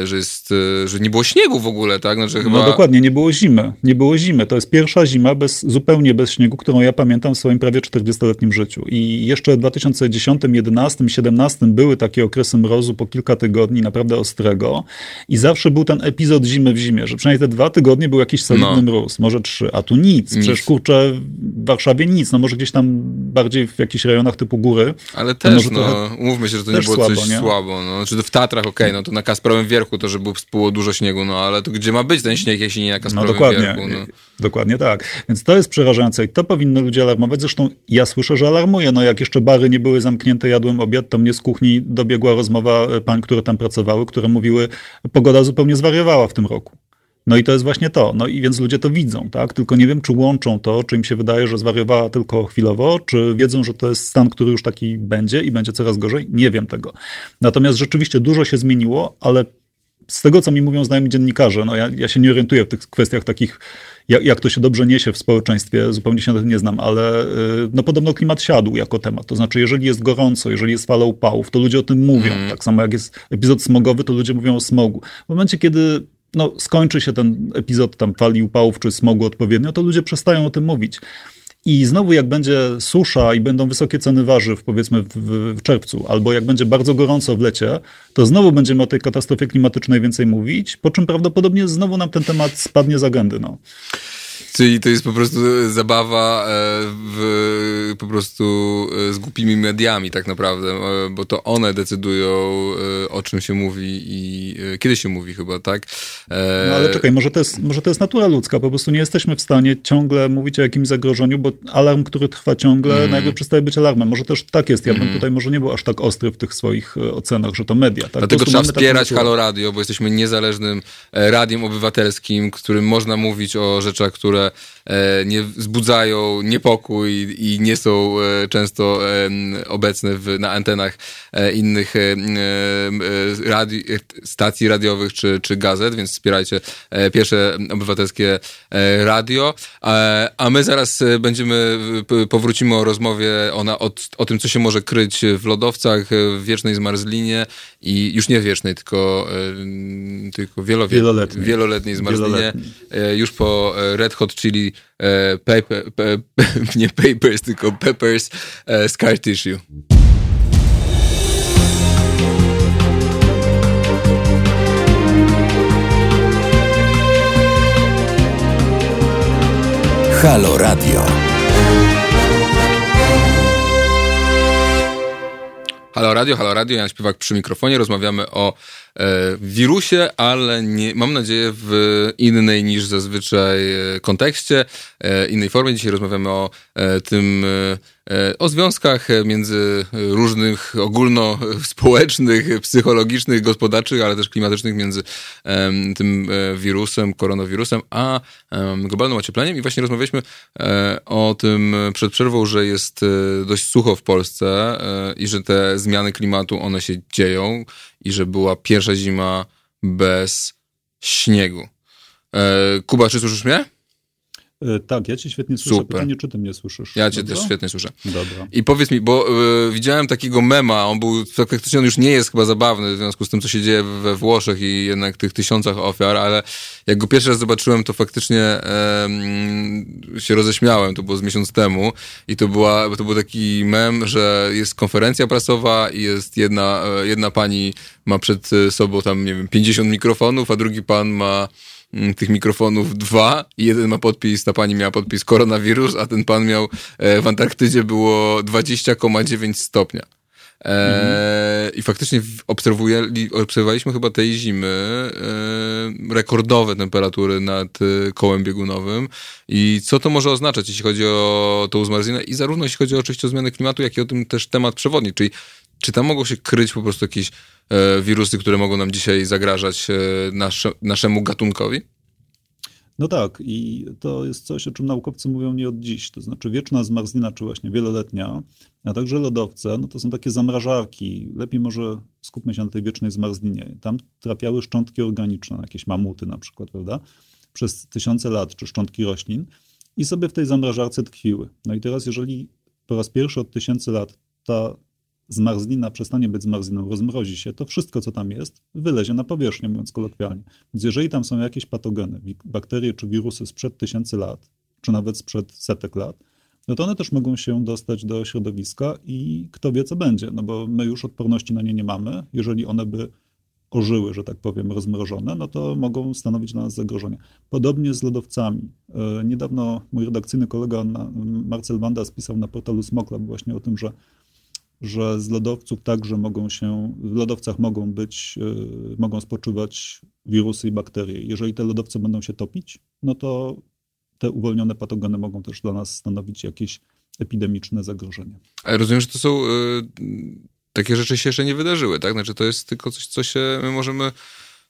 Speaker 2: że jest, e, że nie było śniegu w ogóle, tak? Znaczy,
Speaker 1: chyba... No dokładnie, nie było zimy. Nie było zimy. To jest pierwsza zima bez, zupełnie bez śniegu, którą ja pamiętam w swoim prawie 40-letnim życiu. I jeszcze w 2010, 2011, 2017 były takie okresy mrozu po kilka tygodni, naprawdę ostrego. I zawsze był ten epizod zimy w zimie, że przynajmniej te dwa tygodnie był jakiś solidny no. mróz, może trzy, a tu nic. nic. Przecież kurczę, w Warszawie nic. No może gdzieś tam bardziej w jakichś rejonach typu góry.
Speaker 2: Ale też, no, umówmy się, że to nie było słabo, coś nie? słabo. No. Znaczy w Tatrach, okej, okay, no to na Kasprowym Kasprowym Wierchu to, że było dużo śniegu, no ale to gdzie ma być ten śnieg, jeśli nie na Kasprowym no, dokładnie, Wierchu? No.
Speaker 1: Dokładnie tak. Więc to jest przerażające i to powinno ludzie alarmować. Zresztą ja słyszę, że alarmuje. No jak jeszcze bary nie były zamknięte, jadłem obiad, to mnie z kuchni dobiegła rozmowa pań, które tam pracowały, które mówiły, pogoda zupełnie zwariowała w tym roku. No i to jest właśnie to. No i więc ludzie to widzą, tak? Tylko nie wiem, czy łączą to, czy im się wydaje, że zwariowała tylko chwilowo, czy wiedzą, że to jest stan, który już taki będzie i będzie coraz gorzej. Nie wiem tego. Natomiast rzeczywiście dużo się zmieniło, ale z tego, co mi mówią znajomi dziennikarze, no ja, ja się nie orientuję w tych kwestiach takich, jak, jak, to się dobrze niesie w społeczeństwie, zupełnie się na tym nie znam, ale y, no podobno klimat siadł jako temat. To znaczy, jeżeli jest gorąco, jeżeli jest fala upałów, to ludzie o tym mówią. Mm. Tak samo jak jest epizod smogowy, to ludzie mówią o smogu. W momencie, kiedy no, skończy się ten epizod tam fali upałów czy smogu odpowiednio, to ludzie przestają o tym mówić. I znowu jak będzie susza i będą wysokie ceny warzyw, powiedzmy w, w, czerwcu, albo jak będzie bardzo gorąco w lecie, to znowu będziemy o tej katastrofie klimatycznej więcej mówić, po czym prawdopodobnie znowu nam ten temat spadnie z agendy. No.
Speaker 2: Czyli to jest po prostu zabawa e, w, po prostu e, z głupimi mediami tak naprawdę, e, bo to one decydują o czym się mówi i kiedy się mówi chyba, tak?
Speaker 1: No ale czekaj, może to, jest, może to jest natura ludzka, po prostu nie jesteśmy w stanie ciągle mówić o jakimś zagrożeniu, bo alarm, który trwa ciągle, mm. nagle przestaje być alarmem. Może też tak jest, ja bym mm. tutaj może nie był aż tak ostry w tych swoich ocenach, że to media. Tak?
Speaker 2: Dlatego trzeba wspierać Halo Radio, bo jesteśmy niezależnym radiem obywatelskim, którym można mówić o rzeczach, które e, nie wzbudzają niepokój i nie są e, często obecne w, na antenach innych radi, stacji radiowych czy, czy gazet, więc wspierajcie pierwsze obywatelskie radio. A my zaraz będziemy, powrócimy o rozmowie o, o, o tym, co się może kryć w lodowcach, w wiecznej zmarzlinie i już nie wiecznej, tylko, tylko wieloletniej, wieloletniej zmarzlinie. Już po Red Hot Chili paper, nie Papers, tylko Peppers Scar Tissue. Halo Radio. Halo Radio, Halo Radio, Jan Śpiewak przy mikrofonie. Rozmawiamy o e, wirusie, ale nie, mam nadzieję w innej niż zazwyczaj e, kontekście, e, innej formie. Dzisiaj rozmawiamy o e, tym, e, e, o związkach między różnych ogólnospołecznych, psychologicznych, gospodarczych, ale też klimatycznych między tym wirusem, koronawirusem, a globalnym ociepleniem. I właśnie rozmawialiśmy o tym przed przerwą, że jest dość sucho w Polsce i że te zmiany klimatu, one się dzieją i że była pierwsza zima bez śniegu. E, Kuba, czy słyszysz mnie?
Speaker 1: E, tak, ja cię świetnie słyszę. Super. Pytanie, czy ty mnie słyszysz?
Speaker 2: Ja cię Dobra? też świetnie słyszę.
Speaker 1: Dobra.
Speaker 2: I powiedz mi, bo y, widziałem takiego mema, on był, faktycznie on już nie jest chyba zabawny w związku z tym, co się dzieje we Włoszech i jednak tych tysiącach ofiar, ale jak go pierwszy raz zobaczyłem, to faktycznie y, się roześmiałem, to było z miesiąc temu i to, była, to był taki mem, że jest konferencja prasowa i jest jedna, jedna pani ma przed sobą tam, nie wiem, 50 mikrofonów, a drugi pan ma tych mikrofonów dwa i jeden ma podpis, ta pani miała podpis koronawirus, a ten pan miał e, w Antarktydzie było 20,9 stopnia. E, I faktycznie obserwowaliśmy chyba tej zimy e, rekordowe temperatury nad e, kołem biegunowym. I co to może oznaczać, jeśli chodzi o tą zmarzinę i zarówno jeśli chodzi oczywiście o zmianę klimatu, jak i o tym też temat przewodni, czyli czy tam mogą się kryć po prostu jakieś e, wirusy, które mogą nam dzisiaj zagrażać e, nasze, naszemu gatunkowi?
Speaker 1: No tak, i to jest coś, o czym naukowcy mówią nie od dziś. To znaczy wieczna zmarzlina, czy właśnie wieloletnia, a także lodowce, no to są takie zamrażarki. Lepiej może skupmy się na tej wiecznej zmarzlinie. Tam trafiały szczątki organiczne, jakieś mamuty na przykład, prawda? Przez tysiące lat, czy szczątki roślin i sobie w tej zamrażarce tkwiły. No i teraz, jeżeli po raz pierwszy od tysięcy lat ta zmarzlina przestanie być zmarzliną, rozmrozi się, to wszystko, co tam jest, wylezie na powierzchnię, mówiąc kolokwialnie. Więc jeżeli tam są jakieś patogeny, bakterie czy wirusy sprzed tysięcy lat, czy nawet sprzed setek lat, no to one też mogą się dostać do środowiska i kto wie, co będzie, no bo my już odporności na nie nie mamy. Jeżeli one by ożyły, że tak powiem, rozmrożone, no to mogą stanowić dla nas zagrożenie. Podobnie z lodowcami. E, niedawno mój redakcyjny kolega Marcel Wanda spisał na portalu Smoklab właśnie o tym, że że z lodowców także mogą się, w lodowcach mogą być, e, mogą spoczywać wirusy i bakterie. Jeżeli te lodowce będą się topić, no to te uwolnione patogeny mogą też dla nas stanowić jakieś epidemiczne zagrożenie.
Speaker 2: Ale rozumiem, że to są, y, takie rzeczy się jeszcze nie wydarzyły, tak? Znaczy to jest tylko coś, co się my możemy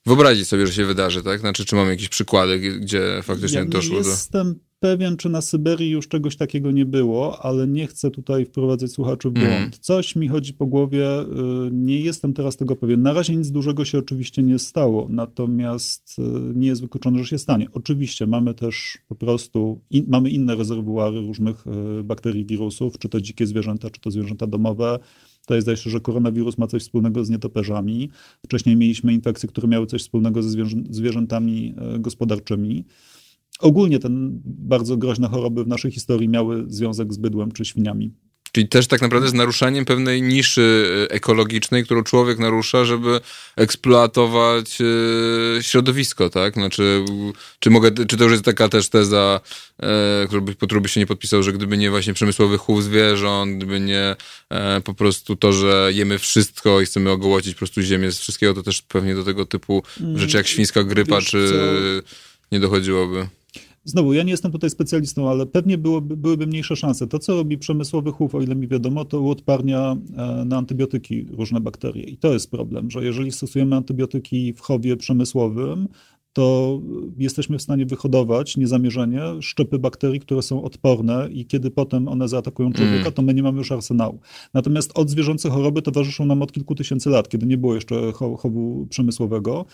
Speaker 2: wyobrazić sobie, że się wydarzy, tak? Znaczy, czy mamy jakieś przykłady, gdzie faktycznie ja doszło
Speaker 1: do... Jestem pewien, czy na Syberii już czegoś takiego nie było, ale nie chcę tutaj wprowadzać słuchaczy w błąd. Mm. Coś mi chodzi po głowie, y, nie jestem teraz tego pewien. Na razie nic dużego się oczywiście nie stało, natomiast y, nie jest wykluczone, że się stanie. Oczywiście mamy też po prostu, in, mamy inne rezerwuary różnych y, bakterii, wirusów, czy to dzikie zwierzęta, czy to zwierzęta domowe, jest zdaje się, że koronawirus ma coś wspólnego z nietoperzami. Wcześniej mieliśmy infekcje, które miały coś wspólnego ze zwierzętami e, gospodarczymi. Ogólnie ten bardzo groźne choroby w naszej historii miały związek z bydłem czy świniami.
Speaker 2: Czyli też tak naprawdę z naruszaniem pewnej niszy e, ekologicznej, którą człowiek narusza, żeby eksploatować e, środowisko, tak? Znaczy, czy, mogę, czy to już jest taka też teza, e, którą by się nie podpisał, że gdyby nie właśnie przemysłowy chów zwierząt, gdyby nie po prostu to, że jemy wszystko i chcemy ogołocić po prostu ziemię z wszystkiego, to też pewnie do tego typu rzeczy jak świńska grypa, Wiesz, czy nie dochodziłoby.
Speaker 1: Znowu, ja nie jestem tutaj specjalistą, ale pewnie byłoby, byłyby mniejsze szanse. To, co robi przemysłowy chów, o ile mi wiadomo, to uodparnia e, na antybiotyki różne bakterie. I to jest problem, że jeżeli stosujemy antybiotyki w chowie przemysłowym, to jesteśmy w stanie wyhodować niezamierzenie szczepy bakterii, które są odporne i kiedy potem one zaatakują człowieka, mm. to my nie mamy już arsenału. Natomiast od zwierzęce choroby towarzyszą nam od kilku tysięcy lat, kiedy nie było jeszcze chowu przemysłowego.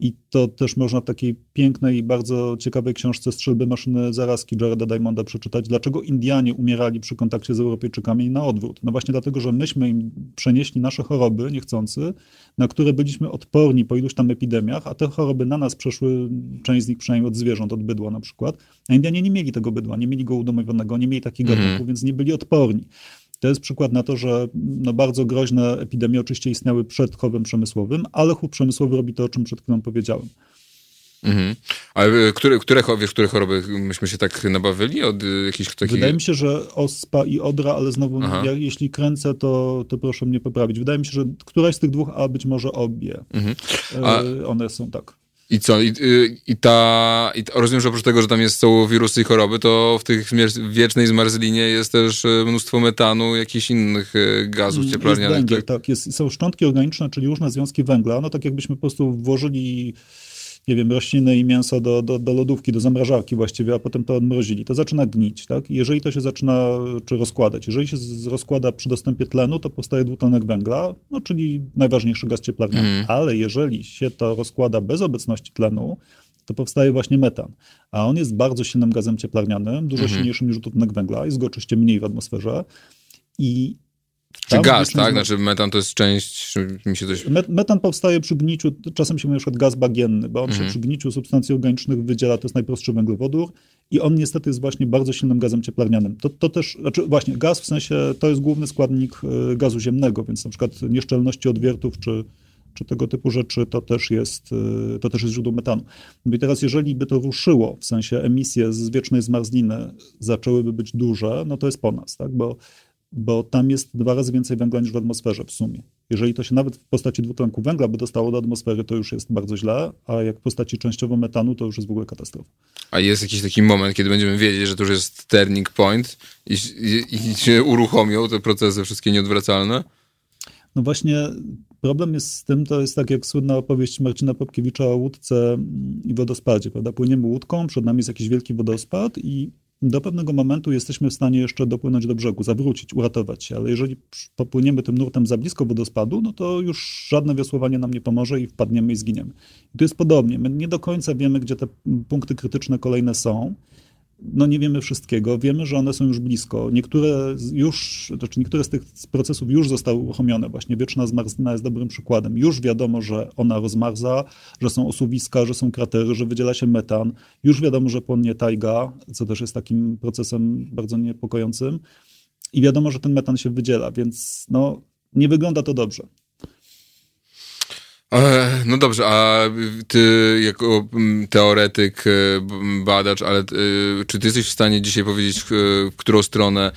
Speaker 1: I to też można w takiej pięknej i bardzo ciekawej książce Strzelby maszyny zarazki Jareda Diamonda przeczytać, dlaczego Indianie umierali przy kontakcie z Europejczykami i na odwrót. No właśnie dlatego, że myśmy im przenieśli nasze choroby niechcący, na które byliśmy odporni po iluś tam epidemiach, a te choroby na nas przeszły, część z nich przynajmniej od zwierząt, od bydła na przykład. A Indianie nie mieli tego bydła, nie mieli go udomowionego, nie mieli takiego gatunku, mm. więc nie byli odporni. To jest przykład na to, że no bardzo groźne epidemie oczywiście istniały przed chowem przemysłowym, ale chów przemysłowy robi to, o czym przed chwilą powiedziałem.
Speaker 2: Mhm. Ale które, które, wiesz, które choroby myśmy się tak nabawili od jakichś takich...
Speaker 1: Wydaje mi się, że ospa i odra, ale znowu ja, jeśli kręcę, to, to proszę mnie poprawić. Wydaje mi się, że któraś z tych dwóch, a być może obie. Mhm. A... One są tak.
Speaker 2: I co? I, i, ta, i rozumiem, że oprócz tego, że tam jest są wirusy i choroby, to w tych wiecznej zmarzlinie jest też e, mnóstwo metanu, jakichś innych e, gazów mm, cieplarnianych.
Speaker 1: Jest węgiel, tak. Jest, są szczątki organiczne, czyli różne związki węgla. No tak jakbyśmy po prostu włożyli nie wiem, rośliny i mięso do, do, do lodówki, do zamrażarki właściwie, a potem to odmrozili, to zaczyna gnić, tak? I jeżeli to się zaczyna, czy rozkładać, jeżeli się rozkłada przy dostępie tlenu, to powstaje dwutlenek węgla, no czyli najważniejszy gaz cieplarniany. Mm. Ale jeżeli się to rozkłada bez obecności tlenu, to powstaje właśnie metan. A on jest bardzo silnym gazem cieplarnianym, dużo mm. silniejszym niż dwutlenek węgla, jest go oczywiście mniej w atmosferze. I
Speaker 2: czy gaz, tak? Znaczy metan to jest część, mi się coś...
Speaker 1: Metan powstaje przy gniciu, czasem się mówi na przykład gaz bagienny, bo on mhm. się przy gniciu substancji organicznych wydziela, to jest najprostszy węglowodór i on niestety jest właśnie bardzo silnym gazem cieplarnianym. To, to też, znaczy właśnie gaz w sensie, to jest główny składnik e, gazu ziemnego, więc na przykład nieszczelności odwiertów czy, czy tego typu rzeczy, to też jest, e, to też jest źródło metanu. No i teraz, jeżeli by to ruszyło, w sensie emisje z wiecznej zmarzliny zaczęłyby być duże, no to jest po nas, tak? Bo bo tam jest dwa razy więcej węgla niż w atmosferze w sumie. Jeżeli to się nawet w postaci dwutlenku węgla by dostało do atmosfery, to już jest bardzo źle, a jak w postaci częściowo metanu, to już jest w ogóle katastrofa.
Speaker 2: A jest jakiś taki moment, kiedy będziemy wiedzieć, że to już jest turning point i, i, i się uruchomią te procesy wszystkie nieodwracalne?
Speaker 1: No właśnie problem jest z tym, to jest tak jak słynna opowieść Marcina Popkiewicza o łódce i wodospadzie, prawda? Płyniemy łódką, przed nami jest jakiś wielki wodospad i do pewnego momentu jesteśmy w stanie jeszcze dopłynąć do brzegu, zawrócić, uratować się, ale jeżeli popłyniemy tym nurtem za blisko wodospadu, no to już żadne wiosłowanie nam nie pomoże i wpadniemy i zginiemy. I tu jest podobnie. My nie do końca wiemy, gdzie te punkty krytyczne kolejne są no nie wiemy wszystkiego, wiemy, że one są już blisko. Niektóre już, znaczy niektóre z tych procesów już zostały uruchomione. Właśnie wieczna zmarzlina jest dobrym przykładem. Już wiadomo, że ona rozmarza, że są osuwiska, że są kratery, że wydziela się metan. Już wiadomo, że płonie tajga, co też jest takim procesem bardzo niepokojącym. I wiadomo, że ten metan się wydziela, więc no, nie wygląda to dobrze.
Speaker 2: No dobrze, a ty jako mm, teoretyk, e, badacz, ale e, czy ty jesteś w stanie dzisiaj powiedzieć, e, w którą stronę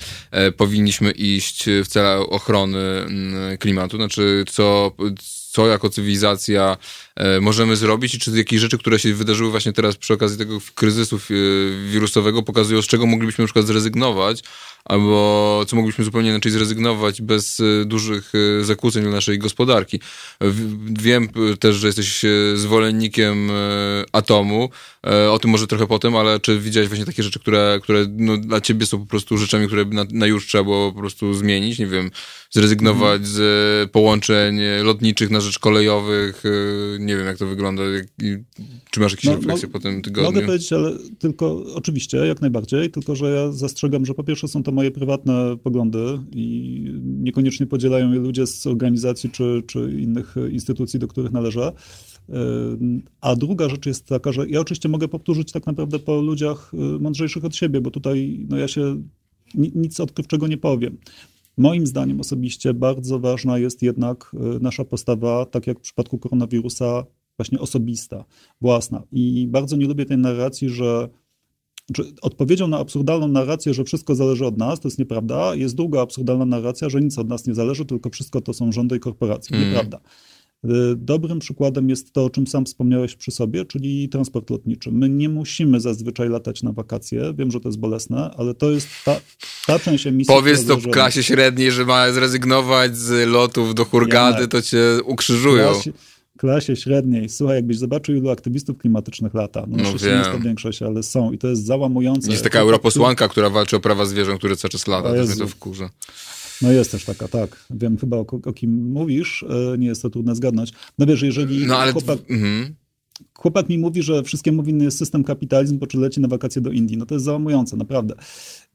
Speaker 2: powinniśmy iść w celu ochrony mm, klimatu? Znaczy, co, co jako cywilizacja możemy zrobić i czy jakieś rzeczy, które się wydarzyły właśnie teraz przy okazji tego kryzysu wirusowego pokazują, z czego moglibyśmy na przykład zrezygnować, albo co moglibyśmy zupełnie inaczej zrezygnować bez e, dużych e, zakłóceń dla naszej gospodarki. Wiem też, że jesteś e, zwolennikiem atomu, o tym może trochę potem, ale czy widziałeś właśnie takie rzeczy, które, które no, dla ciebie są po prostu rzeczami, które na, na już trzeba było po prostu zmienić, nie wiem, zrezygnować mm. z połączeń lotniczych na rzecz kolejowych, nie wiem jak to wygląda, czy masz jakieś no, refleksje po tym tygodniu?
Speaker 1: Mogę powiedzieć, ale tylko, oczywiście, jak najbardziej, tylko że ja zastrzegam, że po pierwsze są to moje prywatne poglądy i niekoniecznie podzielają je ludzie z organizacji czy, czy innych instytucji, do których należę. A druga rzecz jest taka, że ja oczywiście mogę powtórzyć tak naprawdę po ludziach y, mądrzejszych od siebie, bo tutaj no ja się nic odkrywczego nie powiem. Moim zdaniem osobiście bardzo ważna jest jednak y, nasza postawa, tak jak w przypadku koronawirusa, właśnie osobista, własna. I bardzo nie lubię tej narracji, że odpowiedzią na absurdalną narrację, że wszystko zależy od nas, to jest nieprawda. Jest druga absurdalna narracja, że nic od nas nie zależy, tylko wszystko to są rządy i korporacje. Mm. Nieprawda. Y, dobrym przykładem jest to, o czym sam wspomniałeś przy sobie, czyli transport lotniczy. My nie musimy zazwyczaj latać na wakacje. Wiem, że to jest bolesne, ale to jest ta, ta część emisji.
Speaker 2: Powiedz to w klasie średniej, że ma zrezygnować z lotów do Hurgady, to cię ukrzyżują.
Speaker 1: Klasie, klasie średniej, słuchaj, jakbyś zobaczył, ilu aktywistów klimatycznych lata. No, no nie jest to większość, ale są i to jest załamujące.
Speaker 2: Jest taka europosłanka, która walczy o prawa zwierząt, które cały czas lata. To mnie to wkurza.
Speaker 1: No jest też taka, tak. Wiem chyba o, o kim mówisz, e, nie jest to trudne zgadnąć. No wiesz, jeżeli no, ale... chłopak... Mhm. Chłopak mi mówi, że wszystkiemu winny jest system kapitalizm, po czym leci na wakacje do Indii. No to jest załamujące, naprawdę.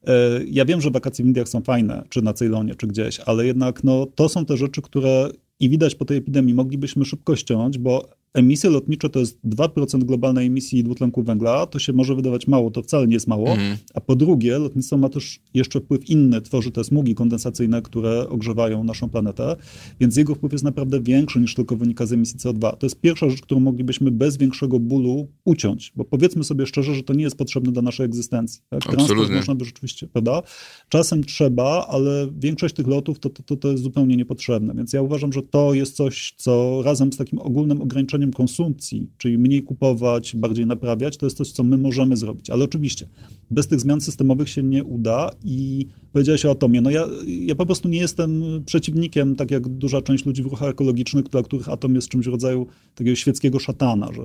Speaker 1: E, ja wiem, że wakacje w Indiach są fajne, czy na Ceylonie, czy gdzieś, ale jednak no, to są te rzeczy, które i widać po tej epidemii moglibyśmy szybko ściąć, bo emisje lotnicze to jest 2% globalnej emisji dwutlenku węgla, to się może wydawać mało, to wcale nie jest mało, mm. a po drugie lotnictwo ma też jeszcze wpływ inny, tworzy te smugi kondensacyjne, które ogrzewają naszą planetę, więc jego wpływ jest naprawdę większy niż tylko wynika z emisji CO2. To jest pierwsza rzecz, którą moglibyśmy bez większego bólu uciąć, bo powiedzmy sobie szczerze, że to nie jest potrzebne do naszej egzystencji. Tak? Transport można by rzeczywiście, prawda? Czasem trzeba, ale większość tych lotów to, to, to, to jest zupełnie niepotrzebne, więc ja uważam, że to jest coś, co razem z takim ogólnym ograniczeniem konsumpcji, czyli mniej kupować, bardziej naprawiać, to jest coś, co my możemy zrobić. Ale oczywiście bez tych zmian systemowych się nie uda i powiedziałeś o atomie. No ja, ja po prostu nie jestem przeciwnikiem, tak jak duża część ludzi w ruchach ekologicznych, dla których atom jest czymś w rodzaju takiego świeckiego szatana, że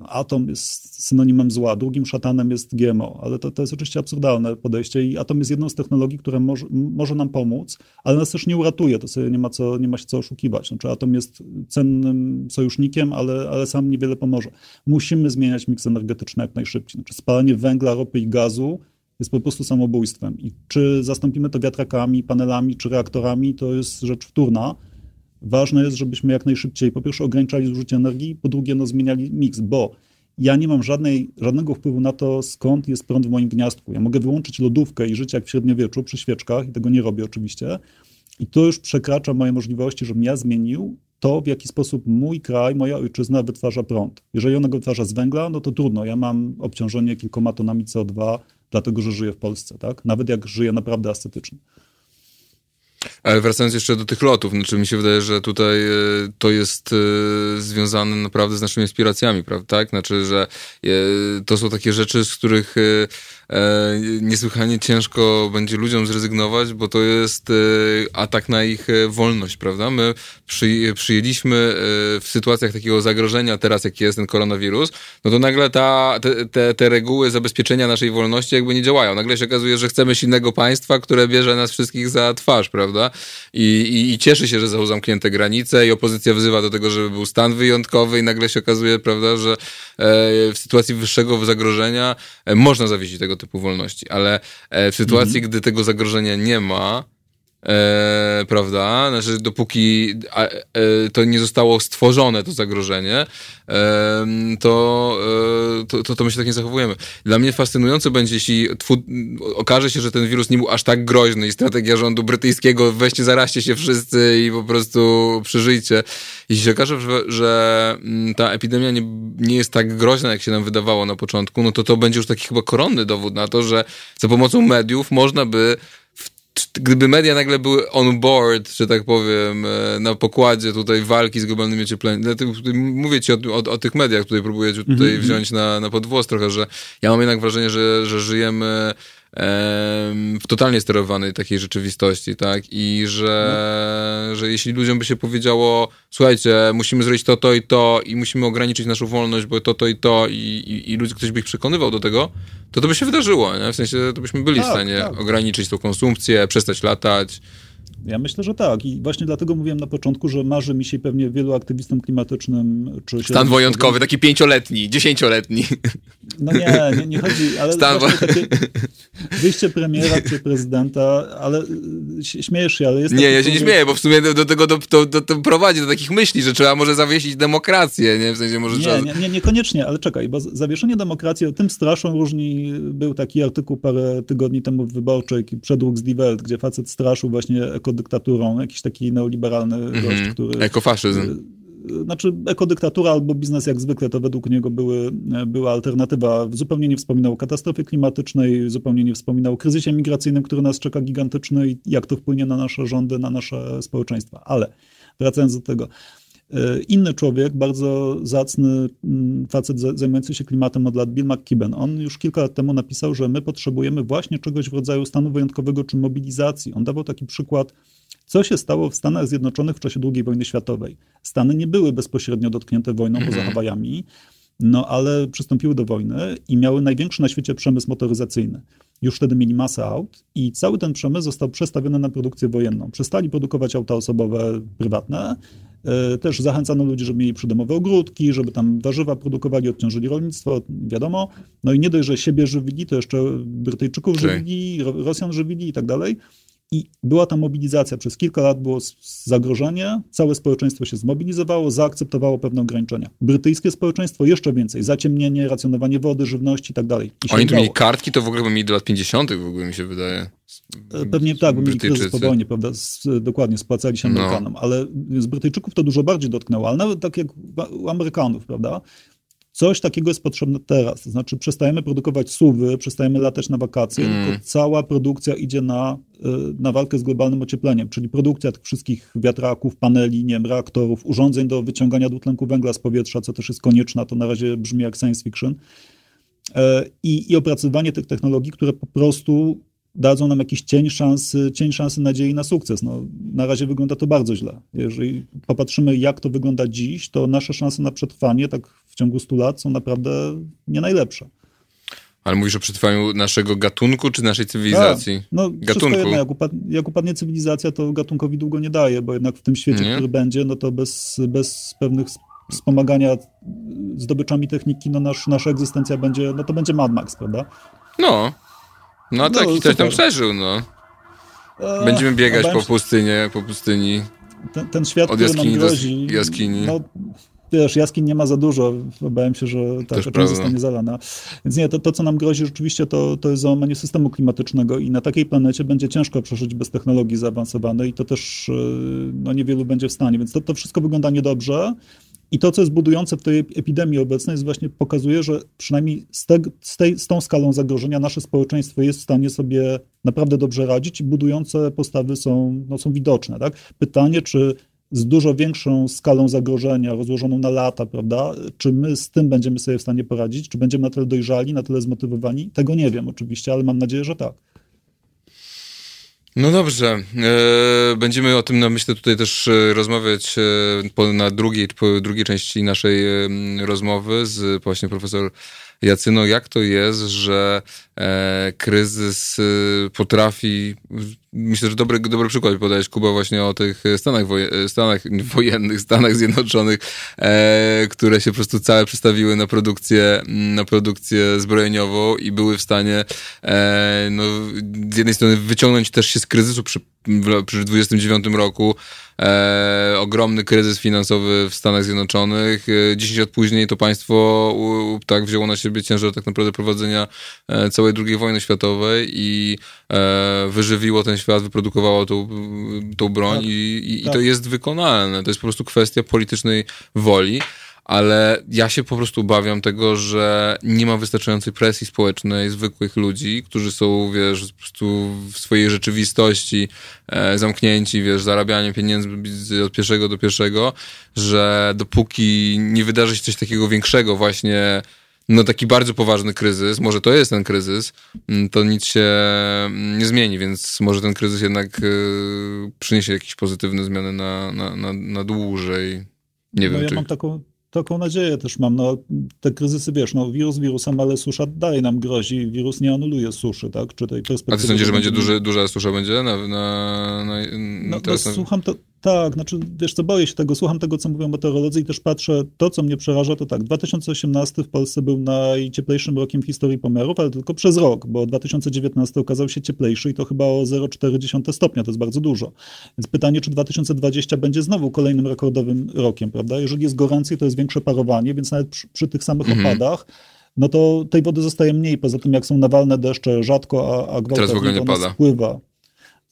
Speaker 1: atom jest synonimem zła, drugim szatanem jest GMO, ale to, to jest oczywiście absurdalne podejście i atom jest jedną z technologii, która może, może nam pomóc, ale nas też nie uratuje, to sobie nie ma, co, nie ma się co oszukiwać. Znaczy atom jest cennym sojusznikiem, ale, ale sam niewiele pomoże. Musimy zmieniać miks energetyczny jak najszybciej. Znaczy spalanie węgla, ropy i gazu jest po prostu samobójstwem i czy zastąpimy to wiatrakami, panelami czy reaktorami, to jest rzecz wtórna, Ważne jest, żebyśmy jak najszybciej po pierwsze ograniczali zużycie energii, po drugie no, zmieniali miks, bo ja nie mam żadnej, żadnego wpływu na to, skąd jest prąd w moim gniazdku. Ja mogę wyłączyć lodówkę i żyć jak w średniowieczu przy świeczkach i tego nie robię oczywiście. I to już przekracza moje możliwości, żebym ja zmienił to, w jaki sposób mój kraj, moja ojczyzna wytwarza prąd. Jeżeli ona go wytwarza z węgla, no to trudno. Ja mam obciążenie kilkoma tonami CO2, dlatego że żyję w Polsce, tak? Nawet jak żyję naprawdę ascetycznie.
Speaker 2: Ale wracając jeszcze do tych lotów, znaczy mi się wydaje, że tutaj e, to jest e, związane naprawdę z naszymi inspiracjami, prawda? Tak? Znaczy, że e, to są takie rzeczy, z których niesłychanie ciężko będzie ludziom zrezygnować, bo to jest atak na ich wolność, prawda? My przy, przyjęliśmy w sytuacjach takiego zagrożenia teraz, jaki jest ten koronawirus, no to nagle ta, te, te, te reguły zabezpieczenia naszej wolności jakby nie działają. Nagle się okazuje, że chcemy silnego państwa, które bierze nas wszystkich za twarz, prawda? I, i, i cieszy się, że są zamknięte granice i opozycja wzywa do tego, żeby był stan wyjątkowy i nagle się okazuje, prawda, że e, w sytuacji wyższego zagrożenia e, można zawiesić tego typu wolności, ale e, w sytuacji, mhm. gdy tego zagrożenia nie ma, E, prawda? Znaczy, dopóki a, e, to nie zostało stworzone, to zagrożenie, e, to, to, to, to, my się tak nie zachowujemy. Dla mnie fascynujące będzie, jeśli twu, okaże się, że ten wirus nie był aż tak groźny i strategia rządu brytyjskiego weźcie, zaraźcie się wszyscy i po prostu przeżyjcie. Jeśli się okaże, że, że mm, ta epidemia nie, nie jest tak groźna, jak się nam wydawało na początku, no to to będzie już taki chyba koronny dowód na to, że za pomocą mediów można by gdyby media nagle były on board, że tak powiem, e, na pokładzie tutaj walki z globalnym ociepleniem, mówię ci o, o, o, tych mediach, tutaj próbuję tutaj mm -hmm. wziąć na, na podwłos trochę, że ja mam jednak wrażenie, że, że żyjemy w totalnie sterowanej takiej rzeczywistości, tak? I że, no. że jeśli ludziom by się powiedziało, słuchajcie, musimy zrobić to, to i to i musimy ograniczyć naszą wolność, bo to, to i to i, i, i ludzie, ktoś by ich przekonywał do tego, to to by się wydarzyło, nie? W sensie to byśmy byli tak, w stanie tak. ograniczyć tą konsumpcję, przestać latać,
Speaker 1: ja myślę, że tak. I właśnie dlatego mówiłem na początku, że marzy mi się pewnie wielu aktywistom klimatycznym.
Speaker 2: Czy Stan wyjątkowy, taki pięcioletni, dziesięcioletni.
Speaker 1: No nie, nie, nie chodzi, ale Stan... takie wyjście premiera czy prezydenta, ale y, śmiejesz się, ale jest...
Speaker 2: Nie, ja się nie śmieję, bo w sumie do, tego do, do, do, do, prowadzi do takich myśli, że trzeba może zawiesić demokrację, nie? W sensie może
Speaker 1: nie,
Speaker 2: trzeba...
Speaker 1: nie, nie, niekoniecznie, ale czekaj, bo zawieszenie demokracji, o tym straszą różni, był taki artykuł parę tygodni temu w Wyborczej, przedruk z Die Welt, gdzie facet straszył właśnie ekodyktaturą, jakiś taki neoliberalny mm -hmm. gość, który...
Speaker 2: Ekofaszyzm.
Speaker 1: Y, znaczy ekodyktatura albo biznes jak zwykle, to według niego były, była alternatywa. Zupełnie nie wspominał o katastrofie klimatycznej, zupełnie nie wspominał o kryzysie migracyjnym, który nas czeka gigantyczny i jak to wpłynie na nasze rządy, na nasze społeczeństwa. Ale wracając do tego, Inny człowiek, bardzo zacny mm, facet zajmujący się klimatem od lat, Bill McKibben, on już kilka lat temu napisał, że my potrzebujemy właśnie czegoś w rodzaju stanu wyjątkowego czy mobilizacji. On dawał taki przykład Co się stało w Stanach Zjednoczonych w czasie II wojny światowej? Stany nie były bezpośrednio dotknięte wojną poza mhm. Hawajami, no ale przystąpiły do wojny i miały największy na świecie przemysł motoryzacyjny. Już wtedy mieli masę aut i cały ten przemysł został przestawiony na produkcję wojenną. Przestali produkować auta osobowe prywatne. E, też zachęcano ludzi, żeby mieli przydomowe ogródki, żeby tam warzywa produkowali, odciążyli rolnictwo, wiadomo. No i nie dość, że siebie żywili, to jeszcze Brytyjczyków żywili, Rosjan żywili i tak dalej. I była ta mobilizacja. Przez kilka lat było zagrożenie, całe społeczeństwo się zmobilizowało, zaakceptowało pewne ograniczenia. Brytyjskie społeczeństwo jeszcze więcej. Zaciemnienie, racjonowanie wody, żywności i tak dalej.
Speaker 2: Oni tu mieli kartki, to w ogóle by mieli do lat 50. w ogóle mi się wydaje.
Speaker 1: E, pewnie tak, bo mieli kryzys po wojnie, prawda? Z, dokładnie, spłacali się no. Amerykanom. No. Ale z Brytyjczyków to dużo bardziej dotknęło, ale nawet tak jak u Amerykanów, prawda? Coś takiego jest potrzebne teraz. To znaczy, przestajemy produkować suwy, przestajemy latać na wakacje, mm. tylko cała produkcja idzie na, y, na walkę z globalnym ociepleniem, czyli produkcja tych wszystkich wiatraków, paneli, nie wiem, reaktorów, urządzeń do wyciągania dwutlenku węgla z powietrza, co też jest konieczna, to na razie brzmi jak science fiction. E, I, i opracowanie tych technologii, które po prostu dadzą nam jakiś cień szansy, cień szansy nadziei na sukces. No, na razie wygląda to bardzo źle. Jeżeli popatrzymy, jak to wygląda dziś, to nasze szanse na przetrwanie tak w ciągu 100 lat są naprawdę nie najlepsze.
Speaker 2: Ale mówisz o przetrwaniu naszego gatunku czy naszej cywilizacji?
Speaker 1: Tak, no, gatunku. Jedno, jak, upad jak, upadnie cywilizacja, to gatunkowi długo nie daje, bo jednak w tym świecie, nie? który będzie, no to bez, bez pewnych wspomagania zdobyczami techniki, no nasz, nasza egzystencja będzie, no to będzie Mad Max, prawda?
Speaker 2: No, no, no taki ktoś tam przeżył, no. E, Będziemy biegać po pustyni, po pustyni.
Speaker 1: Ten, ten świat, Od jaskini nam grozi,
Speaker 2: do jaskini. No,
Speaker 1: wiesz, jaskiń nie ma za dużo. Obawiam się, że ta część zostanie zalana. Więc nie, to, to co nam grozi rzeczywiście, to, to jest załamanie systemu klimatycznego i na takiej planecie będzie ciężko przeżyć bez technologii zaawansowanej i to też e, no, niewielu będzie w stanie. Więc to, to wszystko wygląda niedobrze. I to, co jest budujące w tej epidemii obecnej, jest właśnie pokazuje, że przynajmniej z, te, z, tej, z tą skalą zagrożenia nasze społeczeństwo jest w stanie sobie naprawdę dobrze radzić i budujące postawy są, no, są widoczne. Tak? Pytanie, czy z dużo większą skalą zagrożenia, rozłożoną na lata, prawda? Czy my z tym będziemy sobie w stanie poradzić? Czy będziemy na tyle dojrzali, na tyle zmotywowani? Tego nie wiem oczywiście, ale mam nadzieję, że tak.
Speaker 2: No dobrze. E, będziemy o tym, no myślę, tutaj też e, rozmawiać e, na drugiej, drugiej części naszej rozmowy z właśnie profesor Jacyno, jak to jest, że e, kryzys e, potrafi. Myślę, że dobry, dobry przykład podajesz, Kuba, właśnie o tych Stanach, woje, Stanach wojennych, Stanach Zjednoczonych, e, które się po prostu całe przestawiły na produkcję, na produkcję zbrojeniową i były w stanie e, no, z jednej strony wyciągnąć też się z kryzysu przy, przy 29 roku, e, ogromny kryzys finansowy w Stanach Zjednoczonych. E, 10 lat później to państwo u, tak wzięło na siebie ciężar tak naprawdę prowadzenia e, całej II wojny światowej i e, wyżywiło ten świat, wyprodukowało tą, tą broń tak, i, i, tak. i to jest wykonalne. To jest po prostu kwestia politycznej woli ale ja się po prostu obawiam tego, że nie ma wystarczającej presji społecznej zwykłych ludzi, którzy są, wiesz, po prostu w swojej rzeczywistości e, zamknięci, wiesz, zarabianie pieniędzy od pierwszego do pierwszego, że dopóki nie wydarzy się coś takiego większego właśnie no taki bardzo poważny kryzys, może to jest ten kryzys, to nic się nie zmieni, więc może ten kryzys jednak y, przyniesie jakieś pozytywne zmiany na, na, na, na dłużej. Nie no wiem,
Speaker 1: ja
Speaker 2: czy...
Speaker 1: mam taką, taką nadzieję też mam. No, te kryzysy, wiesz, no, wirus wirusem, ale susza dalej nam grozi. Wirus nie anuluje suszy, tak? Czy tej
Speaker 2: perspektywy... A ty sądzisz, że będzie duży, duża susza będzie na, na, na,
Speaker 1: na no, no, słucham to, tak, znaczy, wiesz co, boję się tego, słucham tego, co mówią meteorolodzy i też patrzę, to, co mnie przeraża, to tak, 2018 w Polsce był najcieplejszym rokiem w historii pomiarów, ale tylko przez rok, bo 2019 okazał się cieplejszy i to chyba o 0,4 stopnia, to jest bardzo dużo. Więc pytanie, czy 2020 będzie znowu kolejnym rekordowym rokiem, prawda? Jeżeli jest gorącej, to jest większe parowanie, więc nawet przy, przy tych samych mhm. opadach no to tej wody zostaje mniej, poza tym jak są nawalne deszcze rzadko, a, a gwałtownie spływa.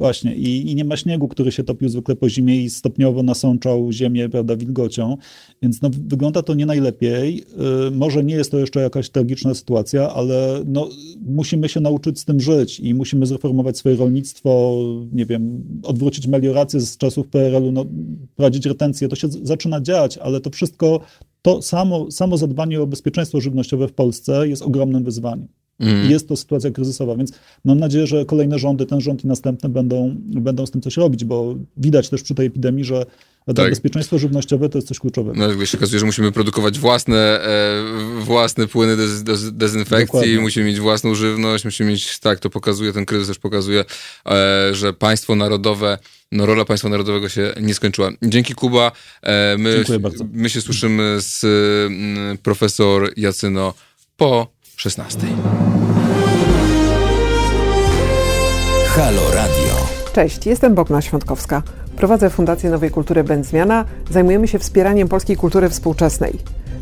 Speaker 1: Właśnie I, i nie ma śniegu, który się topił zwykle po zimie i stopniowo nasączał ziemię, prawda, wilgocią, więc no, wygląda to nie najlepiej. Yy, może nie jest to jeszcze jakaś tragiczna sytuacja, ale no, musimy się nauczyć z tym żyć i musimy zreformować swoje rolnictwo, nie wiem, odwrócić meliorację z czasów PRL-u, no, prowadzić retencję. To się zaczyna dziać, ale to wszystko, to samo, samo zadbanie o bezpieczeństwo żywnościowe w Polsce jest ogromnym wyzwaniem. Mm. Jest to sytuacja kryzysowa, więc mam nadzieję, że kolejne rządy, ten rząd i następne będą, będą z tym coś robić, bo widać też przy tej epidemii, że tak. bezpieczeństwo żywnościowe to jest coś kluczowego.
Speaker 2: No, jak się okazuje, że musimy produkować własne, e, własne płyny dez, dez, dezynfekcji, Dokładnie. musimy mieć własną żywność, musimy mieć, tak, to pokazuje, ten kryzys też pokazuje, e, że państwo narodowe no, rola państwa narodowego się nie skończyła. Dzięki Kuba.
Speaker 1: E, my, Dziękuję bardzo.
Speaker 2: My się słyszymy z mm, profesor Jacyno po 16.
Speaker 3: Halo Radio. Cześć, jestem Bogna Świątkowska. Prowadzę Fundację Nowej Kultury Będzmiana. Zajmujemy się wspieraniem polskiej kultury współczesnej.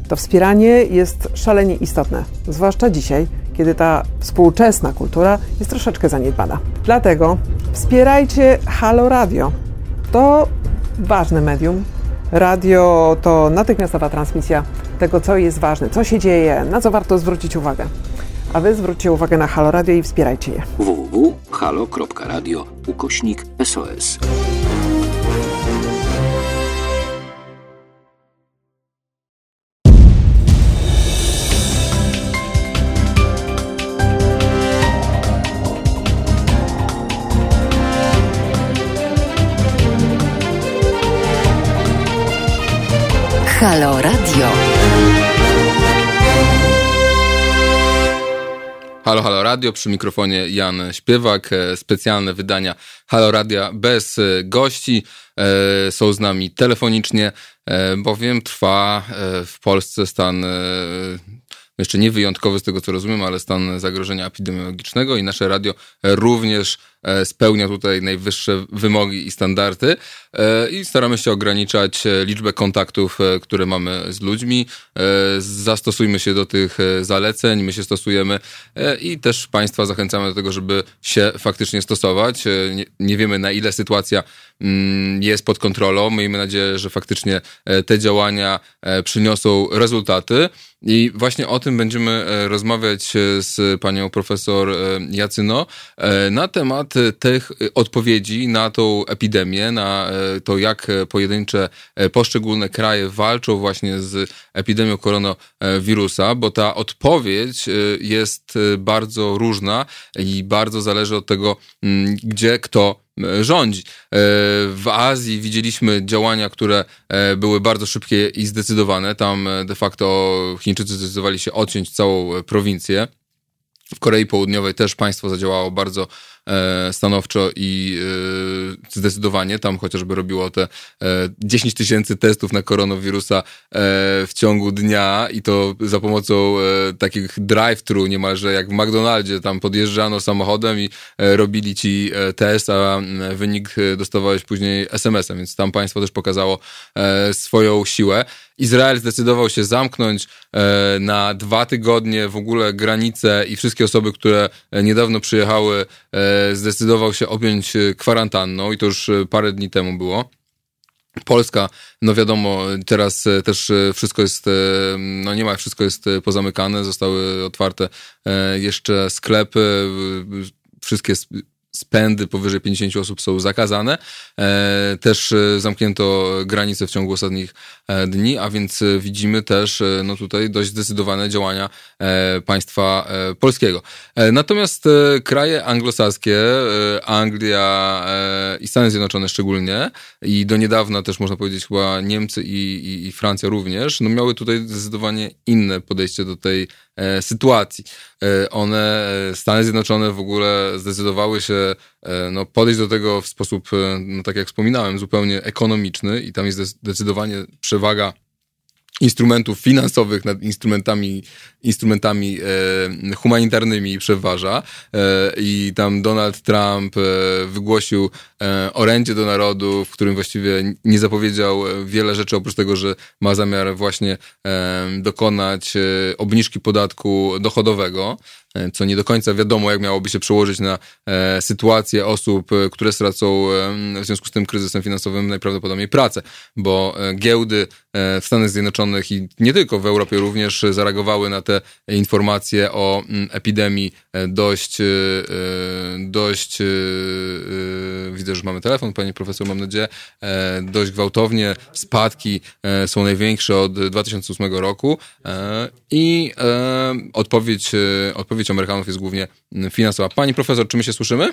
Speaker 3: To wspieranie jest szalenie istotne, zwłaszcza dzisiaj, kiedy ta współczesna kultura jest troszeczkę zaniedbana. Dlatego wspierajcie Halo Radio. To ważne medium. Radio to natychmiastowa transmisja tego, co jest ważne, co się dzieje, na co warto zwrócić uwagę. A wy zwróćcie uwagę na Halo Radio i wspierajcie je.
Speaker 4: www.halo.radio ukośnik SOS.
Speaker 3: Halo Radio.
Speaker 2: Halo, halo radio, przy mikrofonie Jan Śpiewak, e, specjalne wydania Halo Radia bez e, gości. E, są z nami telefonicznie, bowiem trwa w Polsce stan jeszcze nie wyjątkowy z tego co rozumiem, ale stan zagrożenia epidemiologicznego i nasze radio również spełnia tutaj najwyższe wymogi i standardy e, i staramy się ograniczać e, liczbę kontaktów, które mamy z ludźmi. Zastosujmy się do tych zaleceń, my się stosujemy i też Państwa zachęcamy do tego, żeby się faktycznie stosować. Nie, wiemy na ile sytuacja mm, jest pod kontrolą. Miejmy nadzieję, że faktycznie te działania przyniosą rezultaty. I właśnie o tym będziemy e, rozmawiać e, z panią profesor e, Jacyno na temat tych odpowiedzi na tą epidemię, na to, jak pojedyncze poszczególne kraje walczą właśnie z epidemią koronawirusa, bo ta odpowiedź jest bardzo różna i bardzo zależy od tego, gdzie kto E, rządzi. E, w Azji widzieliśmy działania, które e, były bardzo szybkie i zdecydowane. Tam de facto Chińczycy zdecydowali się odciąć całą prowincję. W Korei Południowej też państwo zadziałało bardzo E, stanowczo i e, zdecydowanie tam chociażby robiło te 10 e, tysięcy testów na koronawirusa w ciągu dnia i to za pomocą takich drive-thru niemalże jak w McDonaldzie, tam podjeżdżano samochodem i robili ci test, a wynik dostawałeś później SMS-em, więc tam państwo też pokazało swoją siłę. Izrael zdecydował się zamknąć na dwa tygodnie w ogóle granice i wszystkie osoby, które niedawno przyjechały zdecydował się objąć e, kwarantanną i to już e, parę dni temu było. Polska, no wiadomo, teraz e, też wszystko jest, no nie ma, wszystko jest pozamykane, zostały otwarte jeszcze sklepy, wszystkie spędy powyżej 50 osób są zakazane. E, też e, zamknięto granice w ciągu ostatnich e, dni, a więc widzimy też no tutaj dość zdecydowane działania państwa polskiego. Natomiast kraje anglosaskie, Anglia i Stany Zjednoczone szczególnie i do niedawna też można powiedzieć chyba Niemcy i, i, i Francja również, no miały tutaj zdecydowanie inne podejście do tej sytuacji. E, one, e, Stany Zjednoczone w ogóle zdecydowały się no, podejść do tego w sposób, no, tak jak wspominałem, zupełnie ekonomiczny i tam jest zdecydowanie przewaga instrumentów finansowych nad instrumentami, instrumentami e, humanitarnymi przeważa e, i tam Donald Trump e, wygłosił e, orędzie do narodu, w którym właściwie nie zapowiedział wiele rzeczy, oprócz tego, że ma zamiar właśnie e, dokonać e, obniżki podatku dochodowego. E, co nie do końca wiadomo, jak miałoby się przełożyć na e, sytuację osób, e, które stracą w związku z tym kryzysem finansowym najprawdopodobniej pracę, bo giełdy w Stanach Zjednoczonych i nie tylko w Europie również zareagowały na te informacje o mm, epidemii. Dość, dość widzę, że mamy telefon, pani profesor, mam nadzieję, dość gwałtownie. Spadki są największe od 2008 roku. I odpowiedź, odpowiedź odpowiedź Amerykanów jest głównie finansowa. Pani profesor, czy my się słyszymy?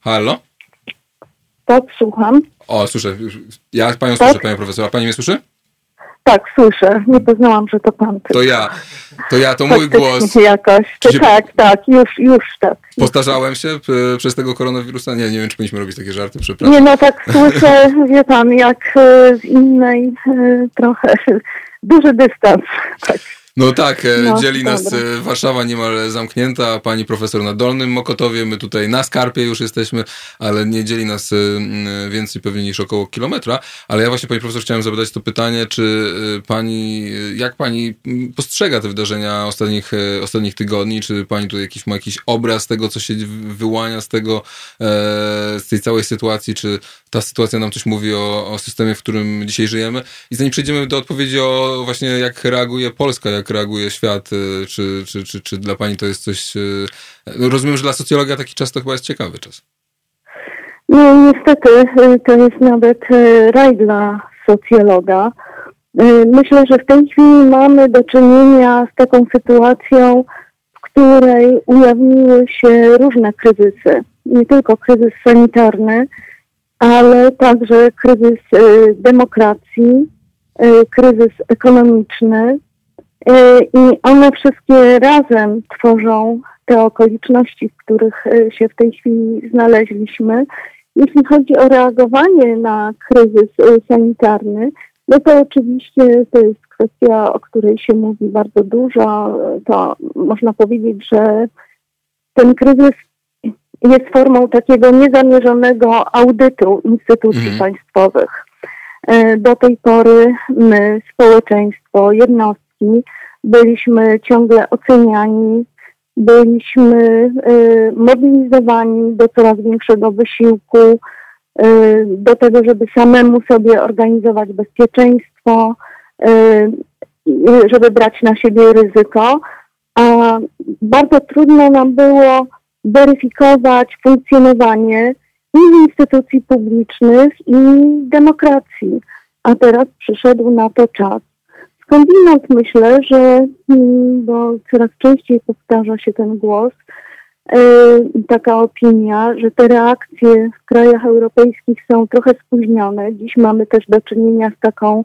Speaker 2: Halo?
Speaker 5: Tak, słucham.
Speaker 2: O, słyszę. Ja panią tak? słyszę, panią profesor. A pani mnie słyszy?
Speaker 5: Tak, słyszę. Nie poznałam, że to pan.
Speaker 2: To ja. To ja, to mój głos.
Speaker 5: jakoś. Się... Tak, tak, już, już tak.
Speaker 2: Postarzałem się przez tego koronawirusa? Nie, nie wiem, czy powinniśmy robić takie żarty, przepraszam.
Speaker 5: Nie, no tak słyszę, wie pan, jak e, z innej e, trochę duży dystans. Tak.
Speaker 2: No tak, e, no, dzieli nas dobra. E, Warszawa niemal zamknięta, pani profesor na Dolnym Mokotowie, my tutaj na Skarpie już jesteśmy, ale nie dzieli nas e, więcej pewnie niż około kilometra. Ale ja właśnie pani profesor chciałem zadać to pytanie, czy pani, jak pani postrzega te wydarzenia ostatnich, ostatnich tygodni, czy pani tu jakiś ma jakiś obraz tego, co się wyłania z tego, z tej całej sytuacji, czy ta sytuacja nam coś mówi o, o systemie, w którym dzisiaj żyjemy? I zanim przejdziemy do odpowiedzi o właśnie jak reaguje Polska, jak jak reaguje świat, y, czy, czy, czy, czy dla pani to jest coś... Y, no, rozumiem, że dla socjologa taki czas to chyba jest ciekawy czas.
Speaker 5: No niestety y, to jest nawet raj dla socjologa. Myślę, że w tej chwili mamy do czynienia z taką sytuacją, w której ujawniły się różne kryzysy. Nie tylko kryzys sanitarny, ale także kryzys demokracji, kryzys ekonomiczny, I one wszystkie razem tworzą te okoliczności, w których e, się w tej chwili znaleźliśmy. Jeśli chodzi o reagowanie na kryzys e, sanitarny, no to oczywiście to jest kwestia, o której się mówi bardzo dużo. To można powiedzieć, że ten kryzys jest formą takiego niezamierzonego audytu instytucji mm. państwowych. Do tej pory my, społeczeństwo, jednostki, byliśmy ciągle oceniani, byliśmy y, mobilizowani do coraz większego wysiłku, y, do tego, żeby samemu sobie organizować bezpieczeństwo, y, żeby brać na siebie ryzyko. A bardzo trudno nam było weryfikować funkcjonowanie i instytucji publicznych, i demokracji. A teraz przyszedł na to czas. Skądinąd myślę, że, mm, bo coraz częściej powtarza się ten głos, e, taka opinia, że te reakcje w krajach europejskich są trochę spóźnione. Dziś mamy też do czynienia z taką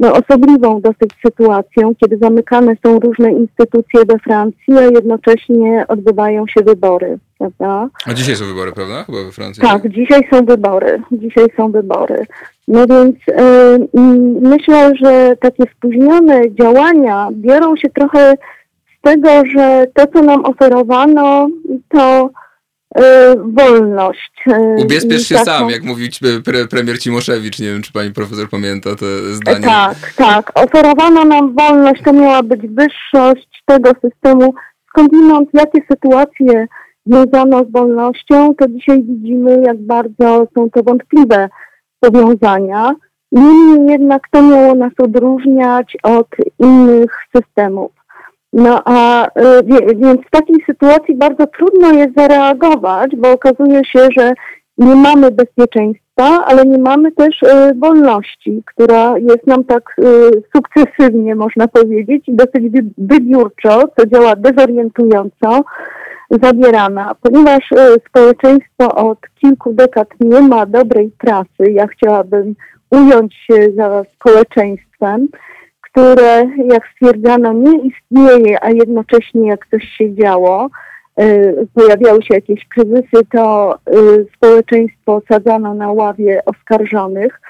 Speaker 5: no, osobliwą dosyć sytuacją, kiedy zamykane są różne instytucje we Francji, a jednocześnie odbywają się wybory, prawda?
Speaker 2: A dzisiaj są wybory, prawda? Chyba we Francji.
Speaker 5: Tak, dzisiaj są wybory. Dzisiaj są wybory. No więc y, myślę, że takie spóźnione działania biorą się trochę z tego, że to, co nam oferowano, to y, wolność.
Speaker 2: Y, Ubezpiecz się taką... sam, jak mówił pre, premier Cimoszewicz. Nie wiem, czy pani profesor pamięta to zdanie.
Speaker 5: Tak, tak. Oferowano nam wolność, to miała być wyższość tego systemu. Skądinąd, jakie sytuacje związano z wolnością, to dzisiaj widzimy, jak bardzo są to wątpliwe powiązania. Niemniej jednak to miało nas odróżniać od innych systemów. No a y, więc w takiej sytuacji bardzo trudno jest zareagować, bo okazuje się, że nie mamy bezpieczeństwa, ale nie mamy też y, wolności, która jest nam tak y, sukcesywnie, można powiedzieć, dosyć wybiórczo, co działa dezorientująco, zabierana, ponieważ e, społeczeństwo od kilku dekad nie ma dobrej trasy. Ja chciałabym ująć się za społeczeństwem, które, jak stwierdzano, nie istnieje, a jednocześnie jak coś się działo, e, pojawiały się jakieś kryzysy, to e, społeczeństwo sadzano na ławie oskarżonych.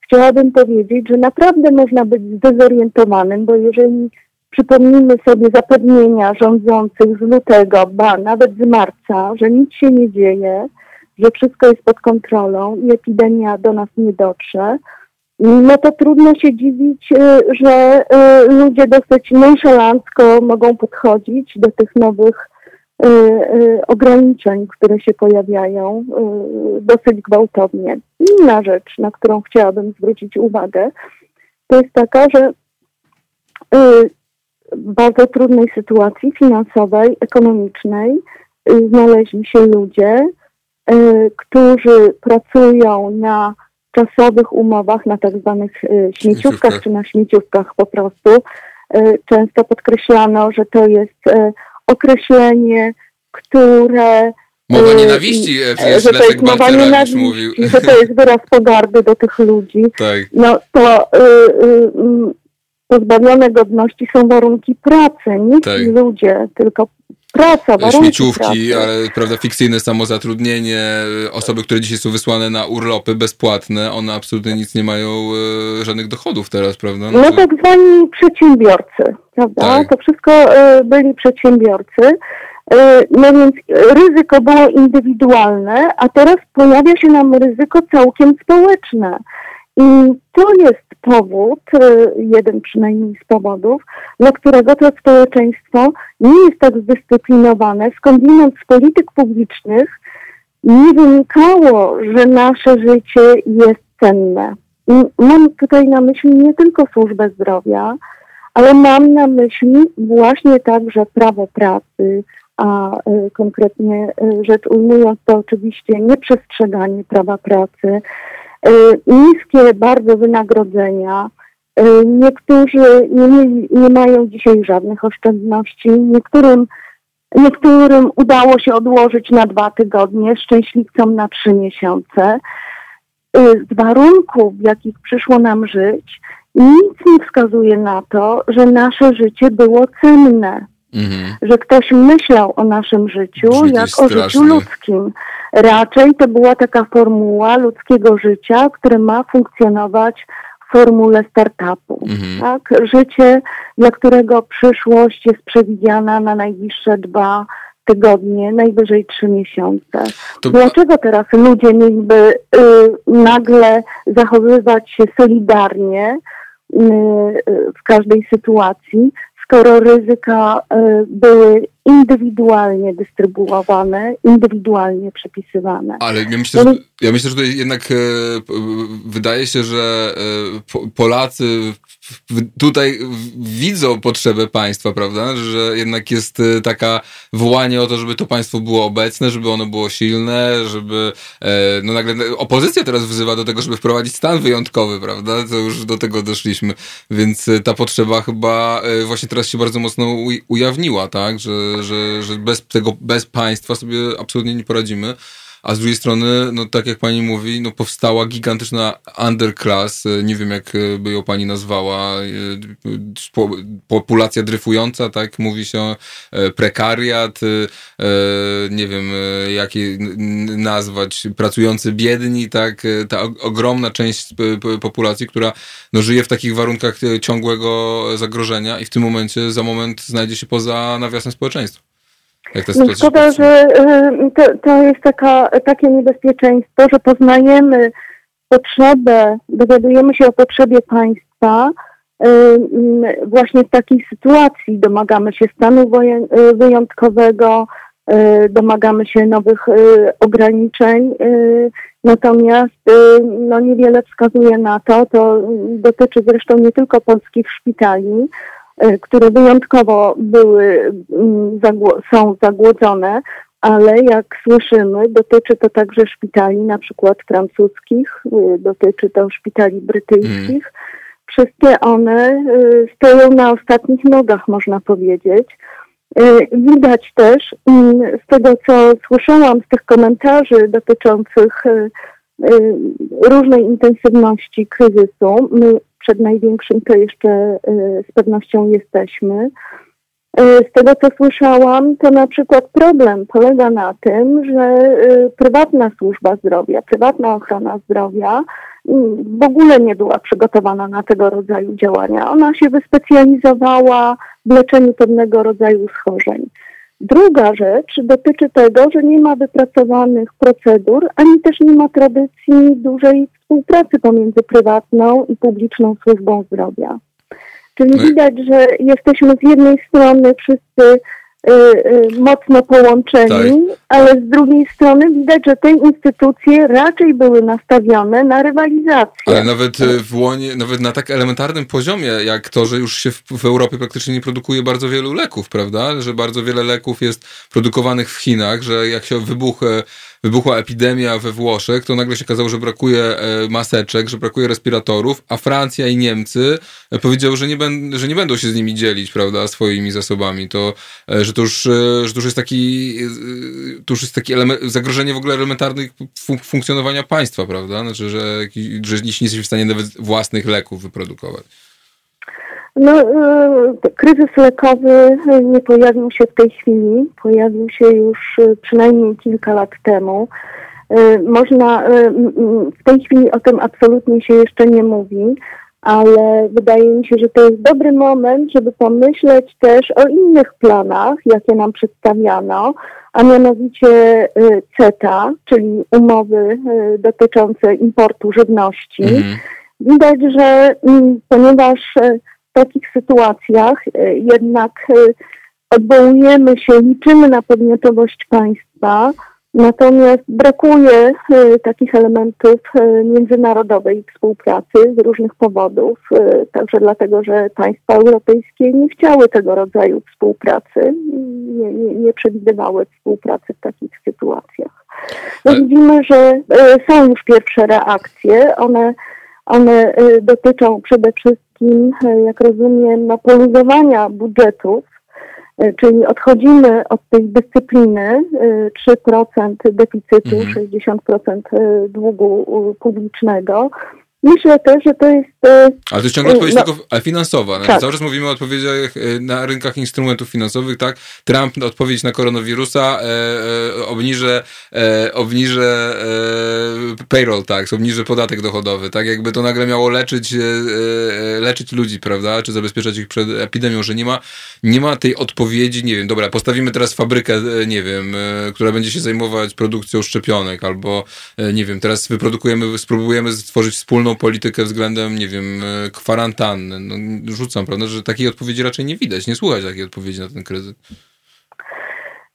Speaker 5: Chciałabym powiedzieć, że naprawdę można być zdezorientowanym, bo jeżeli Przypomnijmy sobie zapewnienia rządzących z lutego, ba nawet z marca, że nic się nie dzieje, że wszystko jest pod kontrolą i epidemia do nas nie dotrze. No to trudno się dziwić, y, że y, ludzie dosyć nonszalancko mogą podchodzić do tych nowych y, ograniczeń, które się pojawiają dosyć gwałtownie. Inna rzecz, na którą chciałabym zwrócić uwagę, to jest taka, że bardzo trudnej sytuacji finansowej, ekonomicznej y, znaleźli się ludzie, y, którzy pracują na czasowych umowach, na tak zwanych y, śmieciówkach czy na śmieciówkach po prostu, często podkreślano, że to jest określenie, które
Speaker 2: Mowa nienawiści, przecież że to jest mowa nienawiści, mówił.
Speaker 5: że to jest wyraz pogardy do tych ludzi.
Speaker 2: Tak.
Speaker 5: No to y, y, pozbawione godności są warunki pracy, nie tak. ludzie, tylko praca, warunki
Speaker 2: Śmieciówki,
Speaker 5: pracy.
Speaker 2: ale prawda, fikcyjne samozatrudnienie, osoby, które dzisiaj są wysłane na urlopy bezpłatne, one absolutnie nic nie mają, e, żadnych dochodów teraz, prawda?
Speaker 5: No, no tak zwani przedsiębiorcy, prawda? Tak. To wszystko e, byli przedsiębiorcy. E, no więc ryzyko było indywidualne, a teraz pojawia się nam ryzyko całkiem społeczne. I to jest powód, e, jeden przynajmniej z powodów, dla którego to społeczeństwo nie jest tak zdyscyplinowane. Skądinąd z polityk publicznych nie wynikało, że nasze życie jest cenne. I mam tutaj na myśli nie tylko służbę zdrowia, ale mam na myśli właśnie także prawo pracy, a e, konkretnie e, rzecz ujmując to oczywiście nieprzestrzeganie prawa pracy, niskie bardzo wynagrodzenia. E, niektórzy nie, nie mają dzisiaj żadnych oszczędności, niektórym, niektórym udało się odłożyć na dwa tygodnie, szczęśliwcom na trzy miesiące. E, z warunków, w jakich przyszło nam żyć, nic nie wskazuje na to, że nasze życie było cenne. Mhm. Że ktoś myślał o naszym życiu Brzmi jak o życiu ludzkim. Raczej to była taka formuła ludzkiego życia, które ma funkcjonować w formule startupu. Mhm. Tak? Życie, dla którego przyszłość jest przewidziana na najbliższe dwa tygodnie, najwyżej trzy miesiące. To... Dlaczego teraz ludzie mieliby y, nagle zachowywać się solidarnie y, y w każdej sytuacji, skoro ryzyka e, były indywidualnie dystrybuowane, indywidualnie przepisywane.
Speaker 2: Ale ja myślę, że, ja myślę, że tutaj jednak e, wydaje się, że e, Polacy tutaj widzą potrzebę państwa, prawda? Że jednak jest taka wołanie o to, żeby to państwo było obecne, żeby ono było silne, żeby no nagle opozycja teraz wzywa do tego, żeby wprowadzić stan wyjątkowy, prawda? To już do tego doszliśmy, więc ta potrzeba chyba właśnie teraz się bardzo mocno ujawniła, tak? Że, że, że bez tego, bez państwa sobie absolutnie nie poradzimy. A z drugiej strony, no tak jak pani mówi, no powstała gigantyczna underclass, nie wiem jak by ją pani nazwała, populacja dryfująca, tak? Mówi się, prekariat, nie wiem jak je nazwać, pracujący biedni, tak, ta ogromna część populacji, która no, żyje w takich warunkach ciągłego zagrożenia i w tym momencie za moment znajdzie się poza nawiasem społeczeństwa.
Speaker 5: Jak no szkoda, że y, to, to jest taka, takie niebezpieczeństwo, że poznajemy potrzebę, dowiadujemy się o potrzebie państwa y, y, właśnie w takiej sytuacji. Domagamy się stanu wyjątkowego, domagamy się nowych ograniczeń, natomiast no, niewiele wskazuje na to, to dotyczy zresztą nie tylko polskich szpitali, które wyjątkowo były, mm, są zagłodzone, ale jak słyszymy, dotyczy to także szpitali na przykład francuskich, y, dotyczy to szpitali brytyjskich. Mm. Wszystkie one y, stoją na ostatnich nogach, można powiedzieć. Y, widać też mm, z tego, co słyszałam, z tych komentarzy dotyczących różnej intensywności kryzysu, przed największym to jeszcze e, z pewnością jesteśmy. E, z tego co słyszałam, to na przykład problem polega na tym, że e, prywatna służba zdrowia, prywatna ochrona zdrowia w ogóle nie była przygotowana na tego rodzaju działania. Ona się wyspecjalizowała w leczeniu pewnego rodzaju schorzeń. Druga rzecz dotyczy tego, że nie ma wypracowanych procedur, ani też nie ma tradycji dużej współpracy pomiędzy prywatną i publiczną służbą zdrowia. Czyli no widać, że jesteśmy z jednej strony wszyscy mocno połączeni, tak. ale z drugiej strony widać, że te instytucje raczej były nastawione na rywalizację.
Speaker 2: Ale nawet y, w łonie, nawet na tak elementarnym poziomie, jak to, że już się w, w, Europie praktycznie nie produkuje bardzo wielu leków, prawda? Że bardzo wiele leków jest produkowanych w Chinach, że jak się wybuch wybuchła epidemia we Włoszech, to nagle się okazało, że brakuje e, maseczek, że brakuje respiratorów, a Francja i Niemcy e, powiedziały, że nie, ben, że nie będą się z nimi dzielić, prawda, swoimi zasobami. To, że to już, że to już jest taki, to już jest taki element, zagrożenie w ogóle elementarnych fun funkcjonowania państwa, prawda? Znaczy, że, że nie jesteśmy w stanie nawet własnych leków wyprodukować.
Speaker 5: No, e, kryzys lekowy nie pojawił się w tej chwili, pojawił się już e, przynajmniej kilka lat temu. E, można, w tej chwili o tym absolutnie się jeszcze nie mówi, ale wydaje mi się, że to jest dobry moment, żeby pomyśleć też o innych planach, jakie nam przedstawiano, a mianowicie CETA, czyli umowy dotyczące importu żywności. Mhm. Widać, że ponieważ takich sytuacjach e, jednak e, odwołujemy się, liczymy na podmiotowość państwa, natomiast brakuje e, takich elementów międzynarodowej współpracy z różnych powodów, także dlatego, że państwa europejskie nie chciały tego rodzaju współpracy, nie, nie, nie przewidywały współpracy w takich sytuacjach. No widzimy, że są już pierwsze reakcje, one, one dotyczą przede wszystkim e, jak rozumiem, no, poluzowania budżetów, e, czyli odchodzimy od tej dyscypliny 3% e, deficytu, mhm. 60% długu publicznego Myślę też, że to jest...
Speaker 2: E, ale to jest ciągle odpowiedź no, tylko finansowa. Tak. Cały czas mówimy o odpowiedziach e, na rynkach instrumentów finansowych, tak? Trump odpowiedź na koronawirusa e, e, obniży, e, obniży e, payroll tax, obniży podatek dochodowy, tak? Jakby to nagle miało leczyć, leczyć ludzi, prawda? Czy zabezpieczać ich przed epidemią, że nie ma, nie ma tej odpowiedzi, nie wiem, dobra, postawimy teraz fabrykę, nie wiem, która będzie się zajmować produkcją szczepionek, albo, nie wiem, teraz wyprodukujemy, spróbujemy stworzyć wspólną politykę względem, nie wiem, e, kwarantanny. No, rzucam, prawda, że takiej odpowiedzi raczej nie widać, nie słuchać takiej odpowiedzi na ten kryzys.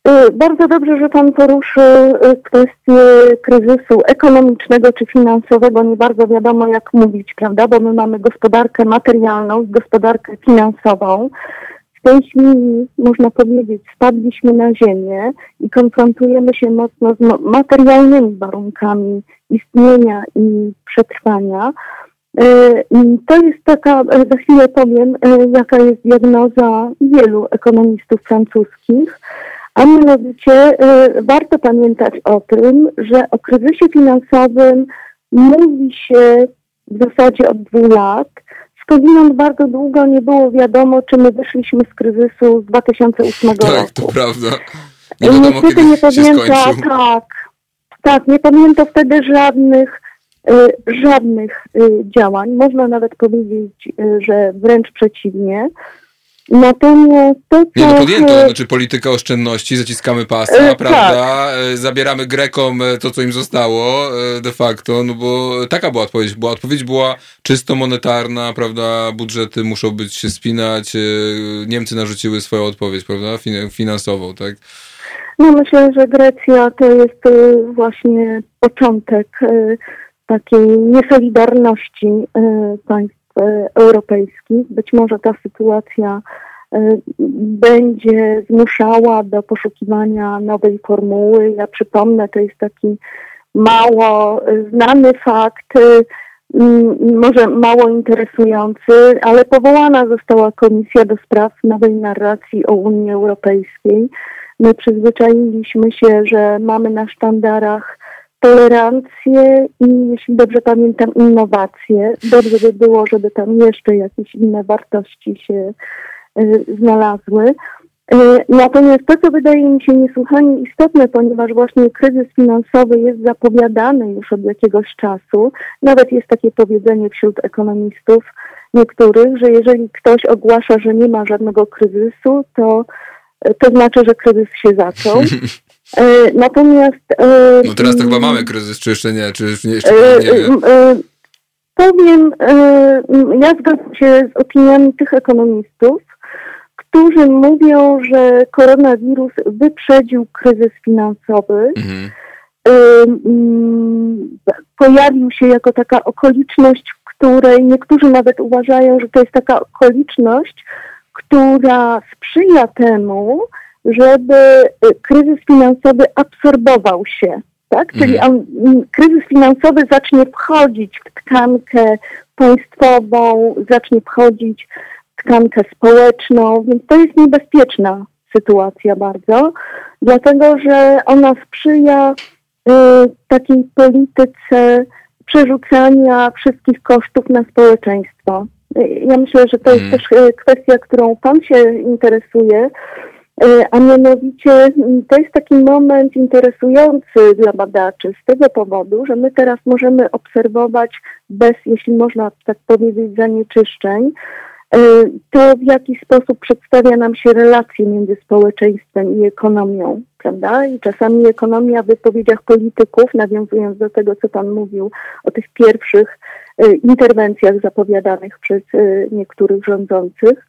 Speaker 5: Y, bardzo dobrze, że Pan poruszył y, kwestię kryzysu ekonomicznego czy finansowego. Nie bardzo wiadomo, jak mówić, prawda? Bo my mamy gospodarkę materialną i gospodarkę finansową. W tej chwili, można powiedzieć, spadliśmy na ziemię i konfrontujemy się mocno z materialnymi warunkami istnienia i przetrwania. E, to jest taka, e, za chwilę powiem, e, jaka jest diagnoza wielu ekonomistów francuskich, a mianowicie warto pamiętać o tym, że o kryzysie finansowym mówi się w zasadzie od dwóch lat. Skądinąd bardzo długo nie było wiadomo, czy my wyszliśmy z kryzysu z 2008
Speaker 2: tak,
Speaker 5: roku.
Speaker 2: Tak, to prawda.
Speaker 5: Nie wiadomo, Niestety nie pamięta, tak, tak, nie pamiętam wtedy żadnych, y, żadnych y, działań. Można nawet powiedzieć, y, że wręcz przeciwnie. Natomiast to,
Speaker 2: co... Nie, no podjęto, znaczy polityka oszczędności, zaciskamy pasa, prawda, tak. zabieramy Grekom to, co im zostało de facto, no bo taka była odpowiedź. Była, odpowiedź była czysto monetarna, prawda, budżety muszą być się spinać, Niemcy narzuciły swoją odpowiedź, prawda, finansową, tak.
Speaker 5: No myślę, że Grecja to jest y, właśnie początek y, takiej niesolidarności y, państw europejskich. Być może ta sytuacja będzie zmuszała do poszukiwania nowej formuły. Ja przypomnę, to jest taki mało znany fakt, może mało interesujący, ale powołana została Komisja do Spraw Nowej Narracji o Unii Europejskiej My przyzwyczailiśmy się, że mamy na sztandarach tolerancję i, jeśli dobrze pamiętam, innowacje. Dobrze by było, żeby tam jeszcze jakieś inne wartości się y, znalazły. Y, natomiast to, co wydaje mi się niesłychanie istotne, ponieważ właśnie kryzys finansowy jest zapowiadany już od jakiegoś czasu, nawet jest takie powiedzenie wśród ekonomistów niektórych, że jeżeli ktoś ogłasza, że nie ma żadnego kryzysu, to to znaczy, że kryzys się zaczął. E, natomiast...
Speaker 2: E, no teraz to chyba mamy kryzys, czy jeszcze nie? Czy jeszcze nie, nie e,
Speaker 5: Powiem, ja zgadzam się z opiniami tych ekonomistów, którzy mówią, że koronawirus wyprzedził kryzys finansowy. Mhm. Pojawił się jako taka okoliczność, w której niektórzy nawet uważają, że to jest taka okoliczność, która sprzyja temu, żeby y, kryzys finansowy absorbował się tak? Czyli mhm. on, kryzys finansowy zacznie wchodzić w tkankę państwową, zacznie wchodzić w tkankę społeczną, więc to jest niebezpieczna sytuacja bardzo, dlatego że ona sprzyja y, takiej polityce przerzucania wszystkich kosztów na społeczeństwo. Ja myślę, że to jest mm. też y, kwestia, którą Pan się interesuje, y, a mianowicie mm, to jest taki moment interesujący dla badaczy z tego powodu, że my teraz możemy obserwować bez, jeśli można tak powiedzieć, zanieczyszczeń, E, to w jaki sposób przedstawia nam się relacje między społeczeństwem i ekonomią, prawda? I czasami ekonomia w wypowiedziach polityków, nawiązując do tego, co Pan mówił o tych pierwszych e, interwencjach zapowiadanych przez e, niektórych rządzących,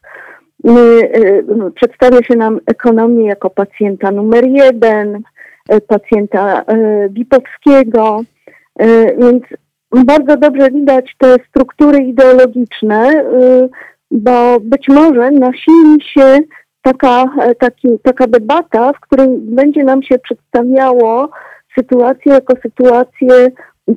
Speaker 5: no, przedstawia się nam ekonomię jako pacjenta numer jeden, pacjenta Bipowskiego, więc bardzo dobrze widać te struktury ideologiczne, bo być może nasili się taka, e, taki, taka debata, w której będzie nam się przedstawiało sytuację jako sytuację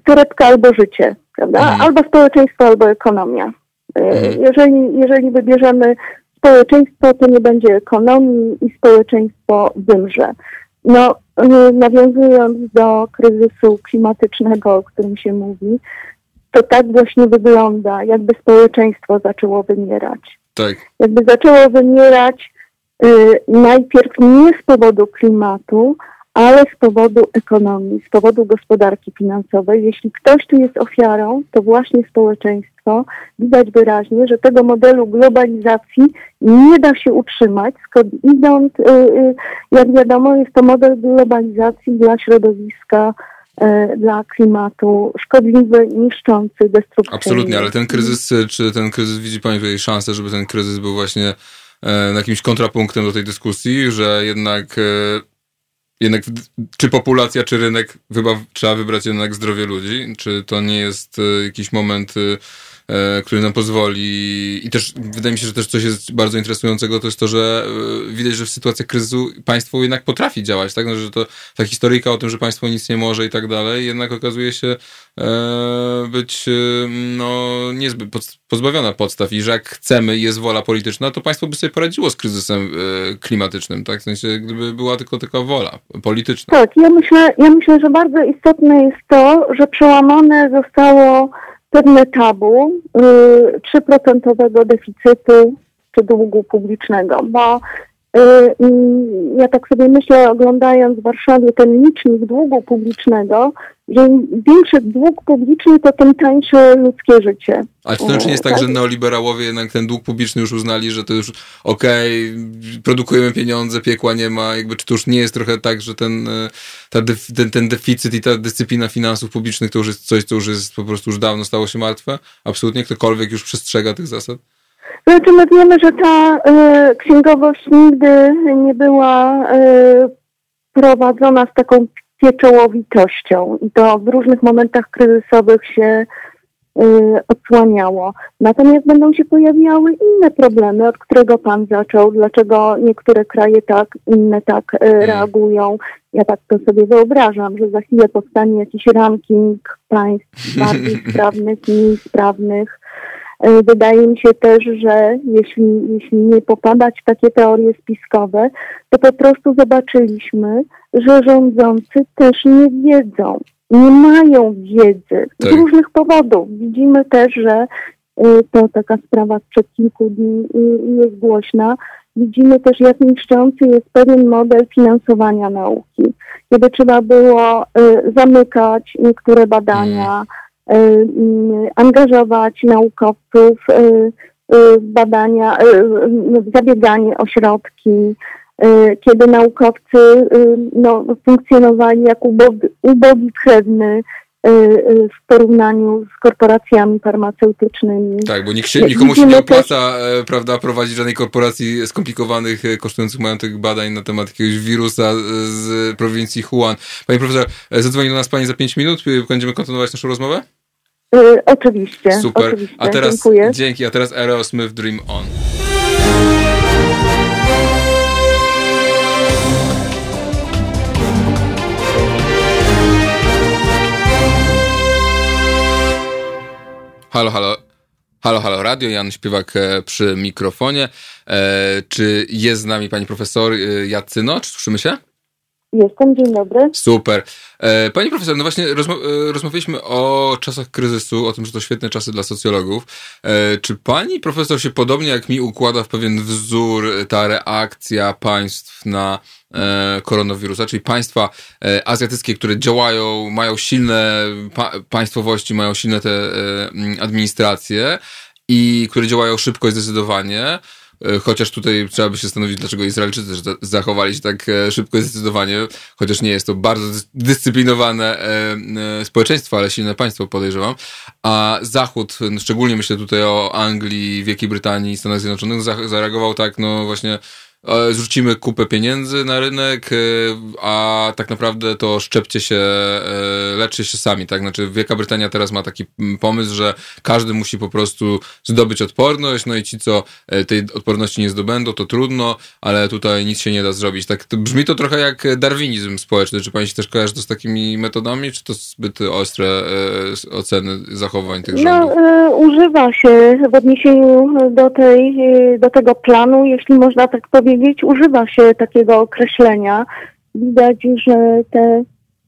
Speaker 5: torebka albo życie, prawda? Mhm. Albo społeczeństwo, albo ekonomia. E, mhm. Jeżeli, jeżeli wybierzemy społeczeństwo, to nie będzie ekonomii i społeczeństwo wymrze. No, e, nawiązując do kryzysu klimatycznego, o którym się mówi, to tak właśnie wygląda, jakby społeczeństwo zaczęło wymierać.
Speaker 2: Tak.
Speaker 5: Jakby zaczęło wymierać y, najpierw nie z powodu klimatu, ale z powodu ekonomii, z powodu gospodarki finansowej. Jeśli ktoś tu jest ofiarą, to właśnie społeczeństwo. Widać wyraźnie, że tego modelu globalizacji nie da się utrzymać, idąc, y, y, jak wiadomo, jest to model globalizacji dla środowiska E, dla klimatu, szkodliwy, niszczący, destrukcyjny.
Speaker 2: Absolutnie, ale ten kryzys, czy ten kryzys, widzi Pani tutaj szansę, żeby ten kryzys był właśnie e, jakimś kontrapunktem do tej dyskusji, że jednak, e, jednak czy populacja, czy rynek, trzeba wybrać jednak zdrowie ludzi, czy to nie jest jakiś moment E, który nam pozwoli i też wydaje mi się, że też coś jest bardzo interesującego, to jest to, że e, widać, że w sytuacjach kryzysu państwo jednak potrafi działać, tak? No, że to ta historyjka o tym, że państwo nic nie może i tak dalej, jednak okazuje się e, być no, niezbyt pozbawiona podstaw i że jak chcemy jest wola polityczna, to państwo by sobie poradziło z kryzysem klimatycznym, tak? W sensie, gdyby była tylko taka wola polityczna.
Speaker 5: Tak, ja myślę, ja myślę, że bardzo istotne jest to, że przełamane zostało pewne tabu y, trzyprocentowego deficytu czy długu publicznego, bo ja tak sobie myślę, oglądając w Warszawie ten licznik długu publicznego, że im większy dług publiczny, to tym tańsze ludzkie życie.
Speaker 2: A czy to nie jest tak, tak, że neoliberałowie jednak ten dług publiczny już uznali, że to już okej, okay, produkujemy pieniądze, piekła nie ma, jakby czy to już nie jest trochę tak, że ten, e, ta, ten, ten deficyt i ta dyscyplina finansów publicznych to już jest coś, co już jest po prostu już dawno stało się martwe? Absolutnie ktokolwiek już przestrzega tych zasad?
Speaker 5: Znaczy my wiemy, że ta y, księgowość nigdy nie była y, prowadzona z taką pieczołowitością i to w różnych momentach kryzysowych się y, odsłaniało. Natomiast będą się pojawiały inne problemy, od którego Pan zaczął, dlaczego niektóre kraje tak, inne tak mhm. reagują. Ja tak to sobie wyobrażam, że za chwilę powstanie jakiś ranking państw bardziej sprawnych, mniej sprawnych. Y, wydaje mi się też, że jeśli, jeśli nie popadać w takie teorie spiskowe, to po prostu zobaczyliśmy, że rządzący też nie wiedzą, nie mają wiedzy z tak. różnych powodów. Widzimy też, że y, to taka sprawa sprzed kilku dni y, jest głośna. Widzimy też, jak niszczący jest pewien model finansowania nauki, kiedy trzeba było zamykać niektóre badania, mm. Angażować naukowców w badania, w zabieganie o środki, kiedy naukowcy no, funkcjonowali jak ubogi, ubogi krewny w porównaniu z korporacjami farmaceutycznymi.
Speaker 2: Tak, bo nikt się, nikomu się nie opłaca też... prawda, prowadzić żadnej korporacji skomplikowanych, kosztujących majątek badań na temat jakiegoś wirusa z prowincji Wuhan. Pani profesor, zadzwoni do nas Pani za 5 minut, będziemy kontynuować naszą rozmowę?
Speaker 5: oczywiście.
Speaker 2: Super.
Speaker 5: Oczywiście.
Speaker 2: A teraz,
Speaker 5: Dziękuję.
Speaker 2: dzięki, a teraz Aerosmith Dream On. Halo, halo. Halo, halo radio, Jan Śpiewak e, przy mikrofonie. E, czy jest z nami pani profesor e, Jacyno? Czy słyszymy się?
Speaker 5: Jestem, dzień dobry.
Speaker 2: Super. E, pani profesor, no właśnie rozma e, rozmawialiśmy o czasach kryzysu, o tym, że to świetne czasy dla socjologów. E, czy pani profesor się podobnie jak mi układa w pewien wzór ta reakcja państw na koronawirusa, czyli państwa azjatyckie, które działają, mają silne pa państwowości, mają silne te administracje i które działają szybko i zdecydowanie, E, chociaż tutaj trzeba by się zastanowić, dlaczego Izraelczycy zachowali się tak e, szybko i zdecydowanie, chociaż nie jest to bardzo dyscyplinowane e, społeczeństwo, ale silne państwo podejrzewam. A Zachód, szczególnie myślę tutaj o Anglii, Wielkiej Brytanii, Stanach Zjednoczonych, zareagował tak, no właśnie zrzucimy kupę pieniędzy na rynek, e, a tak naprawdę to szczepcie się, e, leczcie się sami, tak? Znaczy Wielka Brytania teraz ma taki pomysł, że każdy musi po prostu zdobyć odporność, no i ci, co e, tej odporności nie zdobędą, to trudno, ale tutaj nic się nie da zrobić. Tak to brzmi to trochę jak darwinizm społeczny. Czy pani się też kojarzy to z takimi metodami, czy to zbyt ostre oceny zachowań tych rządów?
Speaker 5: No, używa się w odniesieniu do, tej, do tego planu, jeśli można tak powiedzieć, powiedzieć, używa się takiego określenia. Widać, że te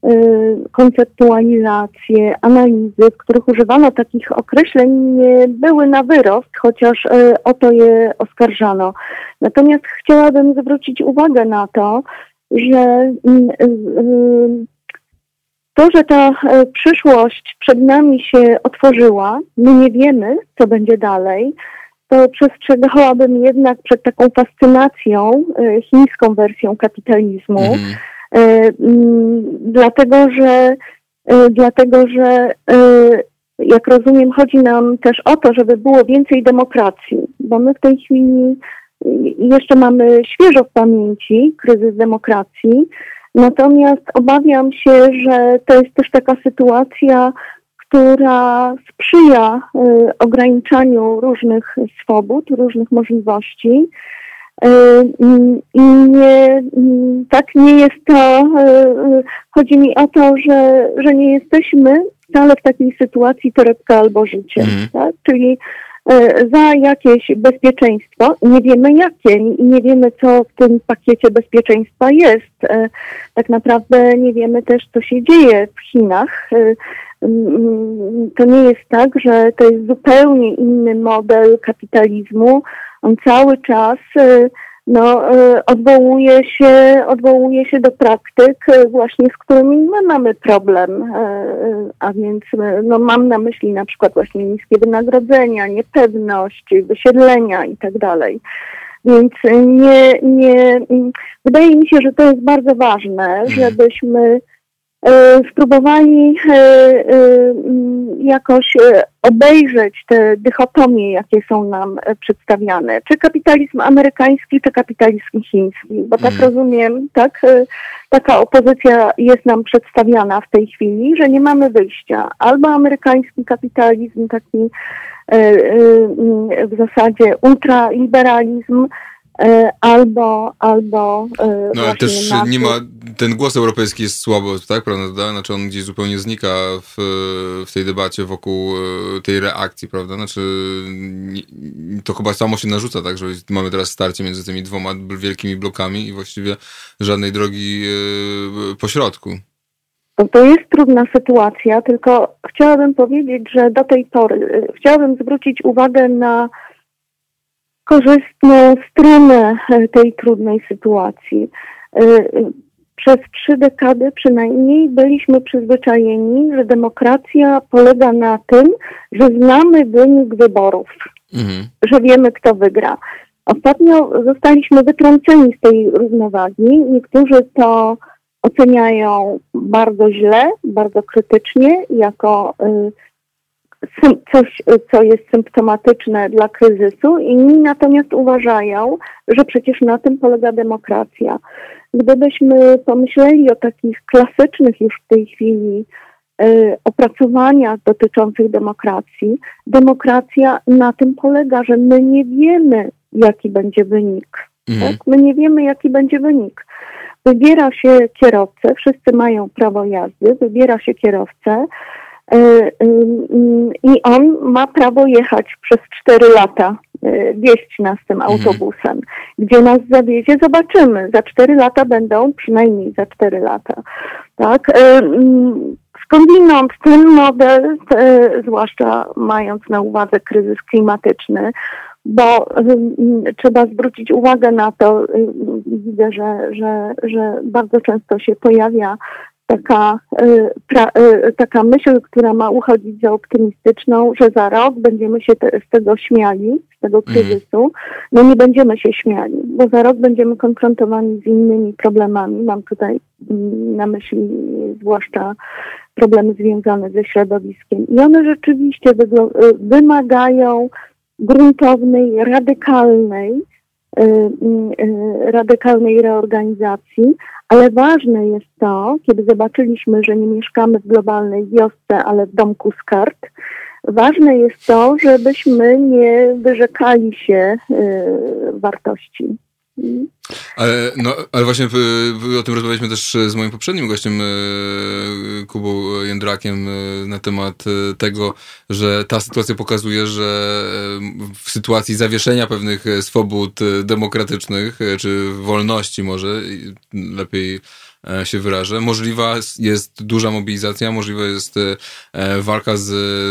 Speaker 5: y, konceptualizacje, analizy, w których używano takich określeń, nie były na wyrost, chociaż y, o to je oskarżano. Natomiast chciałabym zwrócić uwagę na to, że y, to, że ta przyszłość przed nami się otworzyła, my nie wiemy, co będzie dalej to przestrzegałabym jednak przed taką fascynacją e, chińską wersją kapitalizmu. Mm. Dlatego, że e, dlatego, że jak rozumiem, chodzi nam też o to, żeby było więcej demokracji, bo my w tej chwili jeszcze mamy świeżo w pamięci kryzys demokracji, natomiast obawiam się, że to jest też taka sytuacja, która sprzyja y, ograniczaniu różnych swobód, różnych możliwości. Y, I nie, tak nie jest to, y, chodzi mi o to, że, że nie jesteśmy wcale w takiej sytuacji torebka albo życie. Mm. Tak? Czyli za jakieś bezpieczeństwo. Nie wiemy jakie i nie wiemy, co w tym pakiecie bezpieczeństwa jest. Tak naprawdę nie wiemy też, co się dzieje w Chinach to nie jest tak, że to jest zupełnie inny model kapitalizmu. On cały czas y, no, y, odwołuje, się, odwołuje się do praktyk y, właśnie, z którymi my mamy problem. A więc no, mam na myśli na przykład właśnie niskie wynagrodzenia, niepewność, wysiedlenia i tak dalej. Więc nie, nie, wydaje mi się, że to jest bardzo ważne, mhm. żebyśmy spróbowali e, e, jakoś obejrzeć te dychotomie, jakie są nam przedstawiane. Czy kapitalizm amerykański, czy kapitalizm chiński. Bo tak mm. rozumiem, tak, taka opozycja jest nam przedstawiana w tej chwili, że nie mamy wyjścia. Albo amerykański kapitalizm, taki w zasadzie ultraliberalizm, E, albo, albo
Speaker 2: e, No ale też nie ma, ten głos europejski jest słabo, tak, prawda? Znaczy on gdzieś zupełnie znika w, w tej debacie wokół e, tej reakcji, prawda? Znaczy to chyba samo się narzuca, tak, że mamy teraz starcie między tymi dwoma wielkimi blokami i właściwie żadnej drogi pośrodku.
Speaker 5: To jest trudna sytuacja, tylko chciałabym powiedzieć, że do tej pory chciałabym zwrócić uwagę na korzystną stronę e, tej trudnej sytuacji. E, przez trzy dekady przynajmniej byliśmy przyzwyczajeni, że demokracja polega na tym, że znamy wynik wyborów, mhm. że wiemy, kto wygra. Ostatnio zostaliśmy wytrąceni z tej równowagi. Niektórzy to oceniają bardzo źle, bardzo krytycznie, jako y, coś, co jest symptomatyczne dla kryzysu, inni natomiast uważają, że przecież na tym polega demokracja. Gdybyśmy pomyśleli o takich klasycznych już w tej chwili y, opracowaniach dotyczących demokracji, demokracja na tym polega, że my nie wiemy, jaki będzie wynik. Mhm. Tak? My nie wiemy, jaki będzie wynik. Wybiera się kierowcę, wszyscy mają prawo jazdy, wybiera się kierowcę, I on ma prawo jechać przez cztery lata, wieść nas tym mhm. autobusem. Gdzie nas zawiezie, zobaczymy. Za cztery lata będą, przynajmniej za cztery lata. Tak? Skądinąd ten model, zwłaszcza mając na uwadze kryzys klimatyczny, bo trzeba zwrócić uwagę na to, widzę, że, że, że bardzo często się pojawia taka, y, pra, y, taka myśl, która ma uchodzić za optymistyczną, że za rok będziemy się te, z tego śmiali, z tego mhm. kryzysu. No nie będziemy się śmiali, bo za rok będziemy konfrontowani z innymi problemami. Mam tutaj mm, na myśli zwłaszcza problemy związane ze środowiskiem. I one rzeczywiście y, wymagają gruntownej, radykalnej, radykalnej reorganizacji, ale ważne jest to, kiedy zobaczyliśmy, że nie mieszkamy w globalnej wiosce, ale w domku z kart, ważne jest to, żebyśmy nie wyrzekali się y, wartości.
Speaker 2: Ale, no, ale właśnie o tym rozmawialiśmy też z moim poprzednim gościem, e, Kubą Jędrakiem, e, na temat tego, że ta sytuacja pokazuje, że w sytuacji zawieszenia pewnych swobód demokratycznych, czy wolności może, lepiej się wyrażę. Możliwa jest duża mobilizacja, możliwa jest e, e, walka z,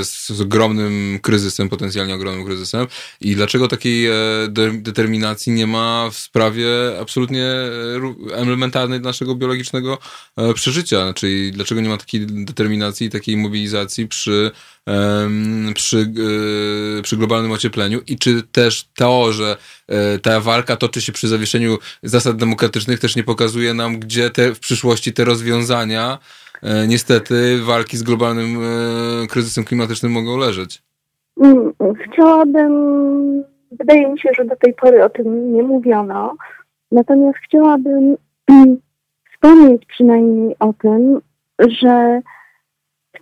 Speaker 2: z ogromnym kryzysem, potencjalnie ogromnym kryzysem. I dlaczego takiej determinacji nie ma w sprawie absolutnie elementarnej naszego biologicznego przeżycia? Czyli dlaczego nie ma takiej determinacji takiej mobilizacji przy przy, e, przy globalnym ociepleniu i czy też to, że e, ta walka toczy się przy zawieszeniu zasad demokratycznych też nie pokazuje nam, gdzie te, w przyszłości te rozwiązania e, niestety walki z globalnym kryzysem klimatycznym mogą leżeć?
Speaker 5: Mm, chciałabym, wydaje mi się, że do tej pory o tym nie mówiono, natomiast chciałabym wspomnieć przynajmniej o tym, że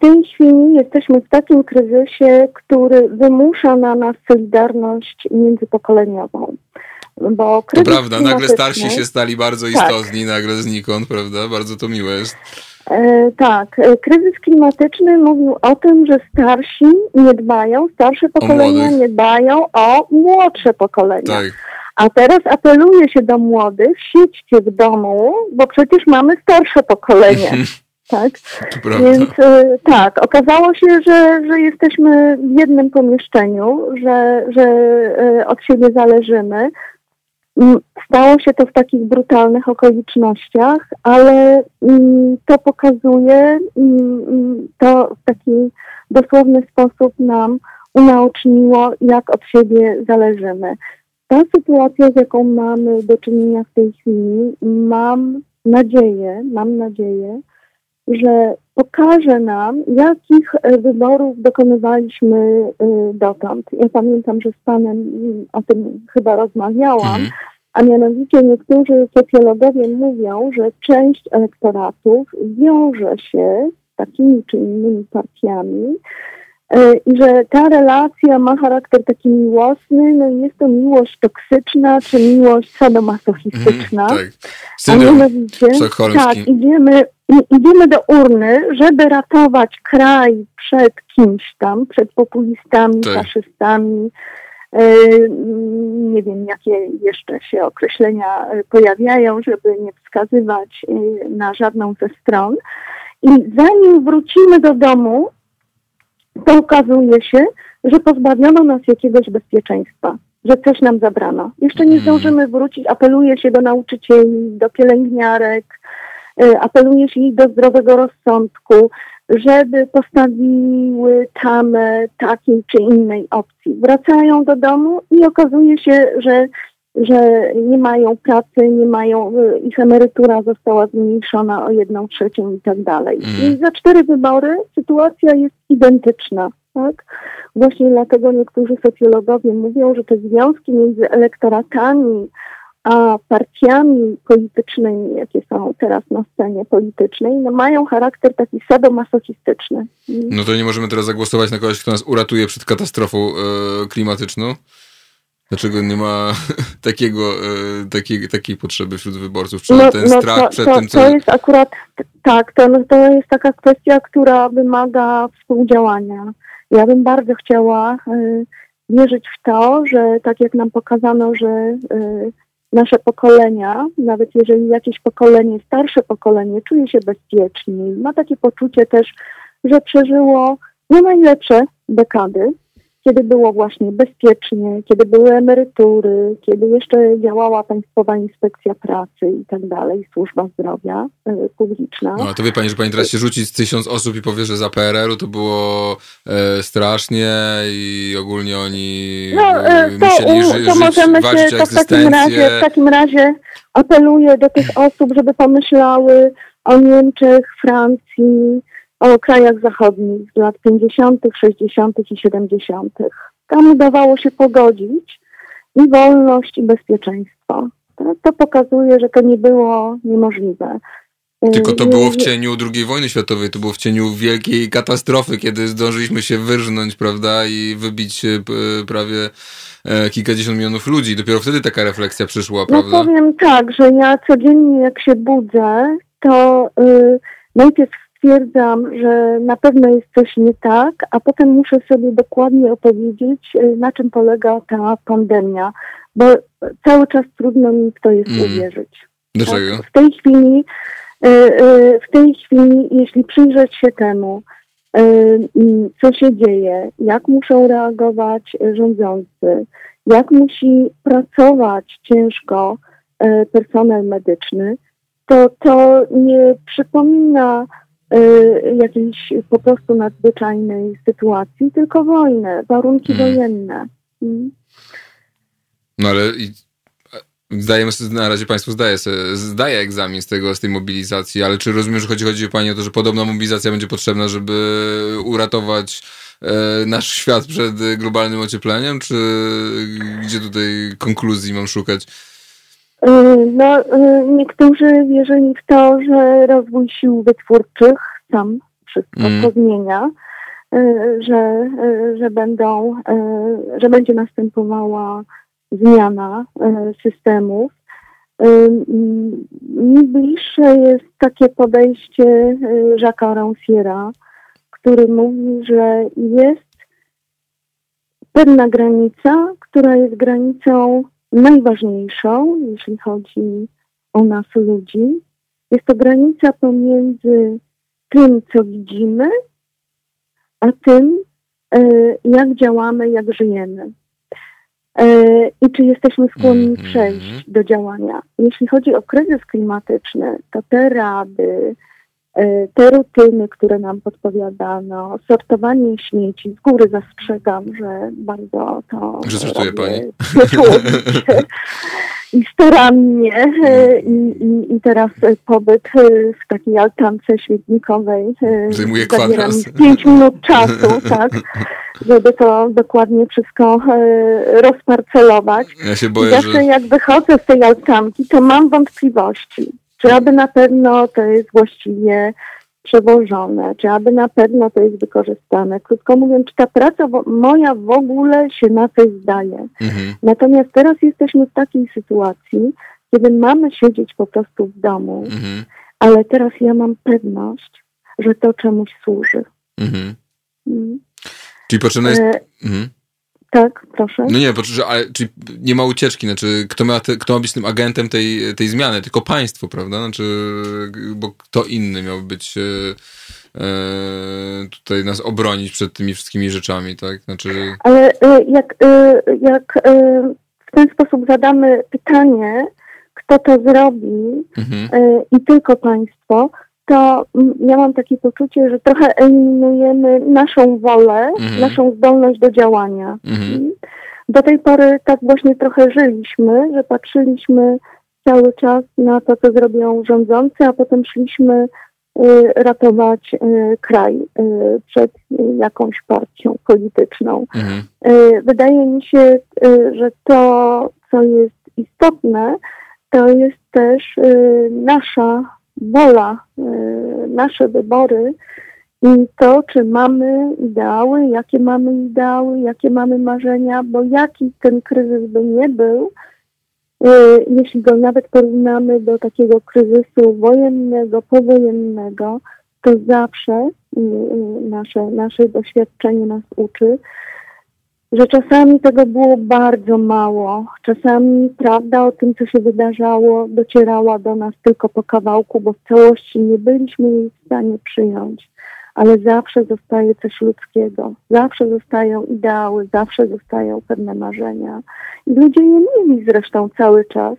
Speaker 5: tej chwili jesteśmy w takim kryzysie, który wymusza na nas solidarność międzypokoleniową.
Speaker 2: Bo to prawda, nagle starsi się stali bardzo tak. istotni, tak. nagle znikąd, prawda? Bardzo to miłe jest.
Speaker 5: E, tak, e, kryzys klimatyczny mówił o tym, że starsi nie dbają, starsze pokolenia nie dbają o młodsze pokolenia. Tak. A teraz apeluje się do młodych, siedźcie w domu, bo przecież mamy starsze pokolenie. tak? Więc y, tak, okazało się, że, że jesteśmy w jednym pomieszczeniu, że, że y, od siebie zależymy. Stało się to w takich brutalnych okolicznościach, ale to pokazuje, to w taki dosłowny sposób nam unaoczniło, jak od siebie zależymy. Ta sytuacja, z jaką mamy do czynienia w tej chwili, mam nadzieję, mam nadzieję, że pokaże nam, jakich e, wyborów dokonywaliśmy e, dotąd. Ja pamiętam, że z Panem mm, o tym chyba rozmawiałam, mhm. a mianowicie niektórzy socjologowie mówią, że część elektoratów wiąże się z takimi czy innymi partiami, i że ta relacja ma charakter taki miłosny, no i jest to miłość toksyczna, czy miłość sadomasochistyczna. Mm, tak.
Speaker 2: A mianowicie,
Speaker 5: tak, idziemy, idziemy do urny, żeby ratować kraj przed kimś tam, przed populistami, tak. faszystami, e, nie wiem, jakie jeszcze się określenia e, pojawiają, żeby nie wskazywać na żadną ze stron. I zanim wrócimy do domu, to okazuje się, że pozbawiono nas jakiegoś bezpieczeństwa, że coś nam zabrano. Jeszcze nie mm. zdążymy wrócić, apeluje się do nauczycieli, do pielęgniarek, y, apeluje się do zdrowego rozsądku, żeby postawiły tamę takiej czy innej opcji. Wracają do domu i okazuje się, że że nie mają pracy, nie mają, y, ich emerytura została zmniejszona o jedną trzecią i tak dalej. Mm. I za cztery wybory sytuacja jest identyczna. Tak? Właśnie dlatego niektórzy socjologowie mówią, że te związki między elektoratami a partiami politycznymi, jakie są teraz na scenie politycznej, no mają charakter taki sadomasochistyczny.
Speaker 2: No to nie możemy teraz zagłosować na kogoś, kto nas uratuje przed katastrofą yy, klimatyczną? Dlaczego nie ma takiego, e, takiej, takiej potrzeby wśród wyborców? Czy no, ten no strach to, przed
Speaker 5: to,
Speaker 2: tym, co...
Speaker 5: To jest akurat, tak, to, to jest taka kwestia, która wymaga współdziałania. Ja bym bardzo chciała y, wierzyć w to, że tak jak nam pokazano, że y, nasze pokolenia, nawet jeżeli jakieś pokolenie, starsze pokolenie czuje się bezpieczniej, ma takie poczucie też, że przeżyło nie najlepsze dekady, kiedy było właśnie bezpiecznie, kiedy były emerytury, kiedy jeszcze działała Państwowa Inspekcja Pracy i tak dalej, służba zdrowia y, publiczna.
Speaker 2: No to wie Pani, że Pani teraz się rzuci z tysiąc osób i powie, że za PRL-u to było e, strasznie i ogólnie oni no, e, to, musieli ży, to możemy się, to
Speaker 5: w takim, razie, w takim razie apeluję do tych osób, żeby pomyślały o Niemczech, Francji, o krajach zachodnich z lat 50., 60. i 70. Tam udawało się pogodzić i wolność, i bezpieczeństwo. To, to pokazuje, że to nie było niemożliwe.
Speaker 2: Tylko to było w cieniu II wojny światowej, to było w cieniu wielkiej katastrofy, kiedy zdążyliśmy się wyrżnąć, prawda, i wybić e, prawie e, kilkadziesiąt milionów ludzi. Dopiero wtedy taka refleksja przyszła, no prawda?
Speaker 5: No powiem tak, że ja codziennie jak się budzę, to yy, najpierw stwierdzam, że na pewno jest coś nie tak, a potem muszę sobie dokładnie opowiedzieć, y, na czym polega ta pandemia, bo cały czas trudno mi w to jest mm. uwierzyć.
Speaker 2: Dlaczego?
Speaker 5: Tak? W tej chwili, y, y, w tej chwili, jeśli przyjrzeć się temu, mm, co się dzieje, jak muszą reagować rządzący, jak musi pracować ciężko personel medyczny, to to nie przypomina jakiejś po prostu nadzwyczajnej sytuacji, tylko wojnę, warunki hmm. wojenne. Hmm.
Speaker 2: No ale i, zdajemy sobie, na razie Państwo zdaje, sobie, zdaje egzamin z tego, z tej mobilizacji, ale czy rozumiem, że chodzi, chodzi Pani o to, że podobna mobilizacja będzie potrzebna, żeby uratować e, nasz świat przed globalnym ociepleniem, czy gdzie tutaj konkluzji mam szukać?
Speaker 5: Y, no, y, niektórzy wierzyli w to, że rozwój sił wytwórczych sam wszystko mm. pozmienia, y, że, że będą, że będzie następowała zmiana systemów. Mi bliższe jest takie podejście Jacques'a Ranciera, który mówi, że jest pewna granica, która jest granicą najważniejszą, jeśli chodzi o nas ludzi. Jest to granica pomiędzy tym, co widzimy, a tym, e, jak działamy, jak żyjemy. E, I czy jesteśmy skłonni mhm. przejść do działania. Jeśli chodzi o kryzys klimatyczny, to te rady, te rutyny, które nam podpowiadano, sortowanie śmieci, z góry zastrzegam, że bardzo to...
Speaker 2: Że sortuje Pani?
Speaker 5: I starannie. E, I, i, I teraz pobyt w takiej altance świetnikowej
Speaker 2: e, zajmuje kwadrans.
Speaker 5: 5 minut czasu, tak, żeby to dokładnie wszystko rozparcelować.
Speaker 2: Ja się boję,
Speaker 5: I zawsze
Speaker 2: że...
Speaker 5: jak wychodzę z tej altanki, to mam wątpliwości czy aby na pewno to jest właściwie przewożone, czy aby na pewno to jest wykorzystane. Krótko mówiąc, czy ta praca moja w ogóle się na coś zdaje. Mhm. Natomiast teraz jesteśmy w takiej sytuacji, kiedy mamy siedzieć po prostu w domu, mhm. ale teraz ja mam pewność, że to czemuś służy. Mhm.
Speaker 2: Mm. Czyli potrzebna jest... E, mhm.
Speaker 5: Tak, proszę.
Speaker 2: No nie, bo, ale, czyli nie ma ucieczki, znaczy kto ma, te, kto ma być tym agentem tej, tej zmiany, tylko państwo, prawda? Znaczy, bo kto inny miał być e, e, tutaj nas obronić przed tymi wszystkimi rzeczami, tak? Znaczy...
Speaker 5: Ale e, jak, e, jak w ten sposób zadamy pytanie, kto to zrobi mhm. I tylko państwo, to ja mam takie poczucie, że trochę eliminujemy naszą wolę, mhm. naszą zdolność do działania. Mhm. Do tej pory tak właśnie trochę żyliśmy, że patrzyliśmy cały czas na to, co zrobią rządzący, a potem szliśmy y, ratować y, kraj y, przed jakąś partią polityczną. Mhm. Wydaje mi się, że to, co jest istotne, to jest też nasza wola, e, nasze wybory i to, czy mamy ideały, jakie mamy ideały, jakie mamy marzenia, bo jaki ten kryzys by nie był, y, jeśli go nawet porównamy do takiego kryzysu wojennego, powojennego, to zawsze y, y, nasze, nasze doświadczenie nas uczy, że czasami tego było bardzo mało. Czasami prawda o tym, co się wydarzało, docierała do nas tylko po kawałku, bo w całości nie byliśmy jej w stanie przyjąć. Ale zawsze zostaje coś ludzkiego, zawsze zostają ideały, zawsze zostają pewne marzenia. I ludzie je mieli zresztą cały czas.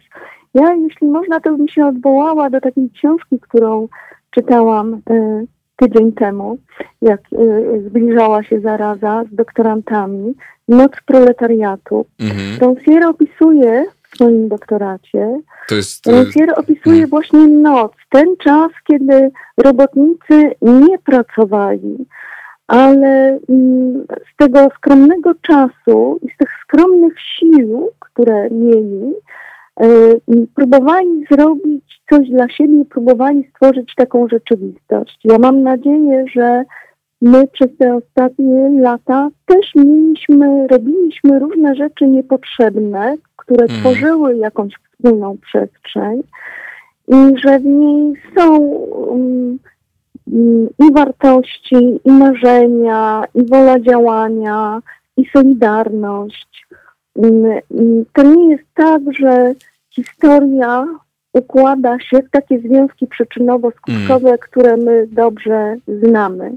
Speaker 5: Ja, jeśli można, to bym się odwołała do takiej książki, którą czytałam y, tydzień temu, jak y, zbliżała się zaraza z doktorantami. Noc proletariatu. Mhm. Roncier opisuje w swoim doktoracie, to jest, Roncier opisuje hmm. właśnie noc, ten czas, kiedy robotnicy nie pracowali, ale mm, z tego skromnego czasu i z tych skromnych sił, które mieli, próbowali zrobić coś dla siebie, próbowali stworzyć taką rzeczywistość. Ja mam nadzieję, że my przez te ostatnie lata też mieliśmy, robiliśmy różne rzeczy niepotrzebne, które mm. tworzyły jakąś wspólną przestrzeń i że w niej są um, i wartości, i marzenia, i wola działania, i solidarność. Um, to nie jest tak, że historia układa się w takie związki przyczynowo-skutkowe, mm. które my dobrze znamy.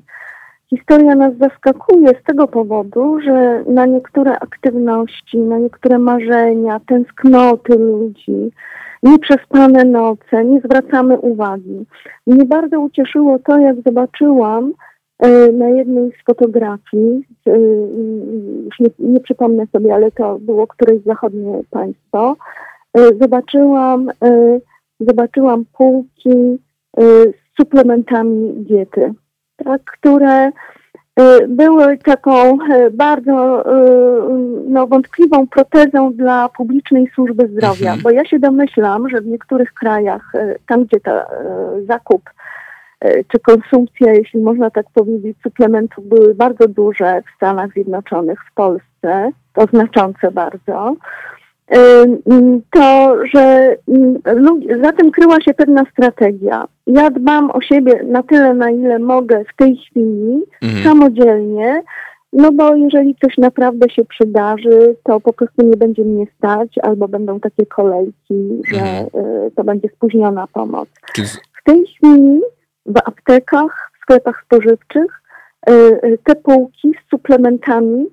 Speaker 5: Historia nas zaskakuje z tego powodu, że na niektóre aktywności, na niektóre marzenia, tęsknoty ludzi, nieprzespane noce, nie zwracamy uwagi. Mnie bardzo ucieszyło to, jak zobaczyłam na jednej z fotografii, e, już nie, nie przypomnę sobie, ale to było któreś zachodnie państwo, e, zobaczyłam, zobaczyłam półki z suplementami diety tak, które y, były taką y, bardzo y, no, wątpliwą protezą dla publicznej służby zdrowia, mhm. bo ja się domyślam, że w niektórych krajach, tam gdzie ta zakup czy konsumpcja, jeśli można tak powiedzieć, suplementów były bardzo duże w Stanach Zjednoczonych, w Polsce, to znaczące bardzo, to, że za tym kryła się pewna strategia. Ja dbam o siebie na tyle, na ile mogę w tej chwili, mhm. samodzielnie, no bo jeżeli coś naprawdę się przydarzy, to po prostu nie będzie mnie stać, albo będą takie kolejki, że mhm. Y, to będzie spóźniona pomoc. W tej chwili w aptekach, w sklepach spożywczych y, y, te półki z suplementami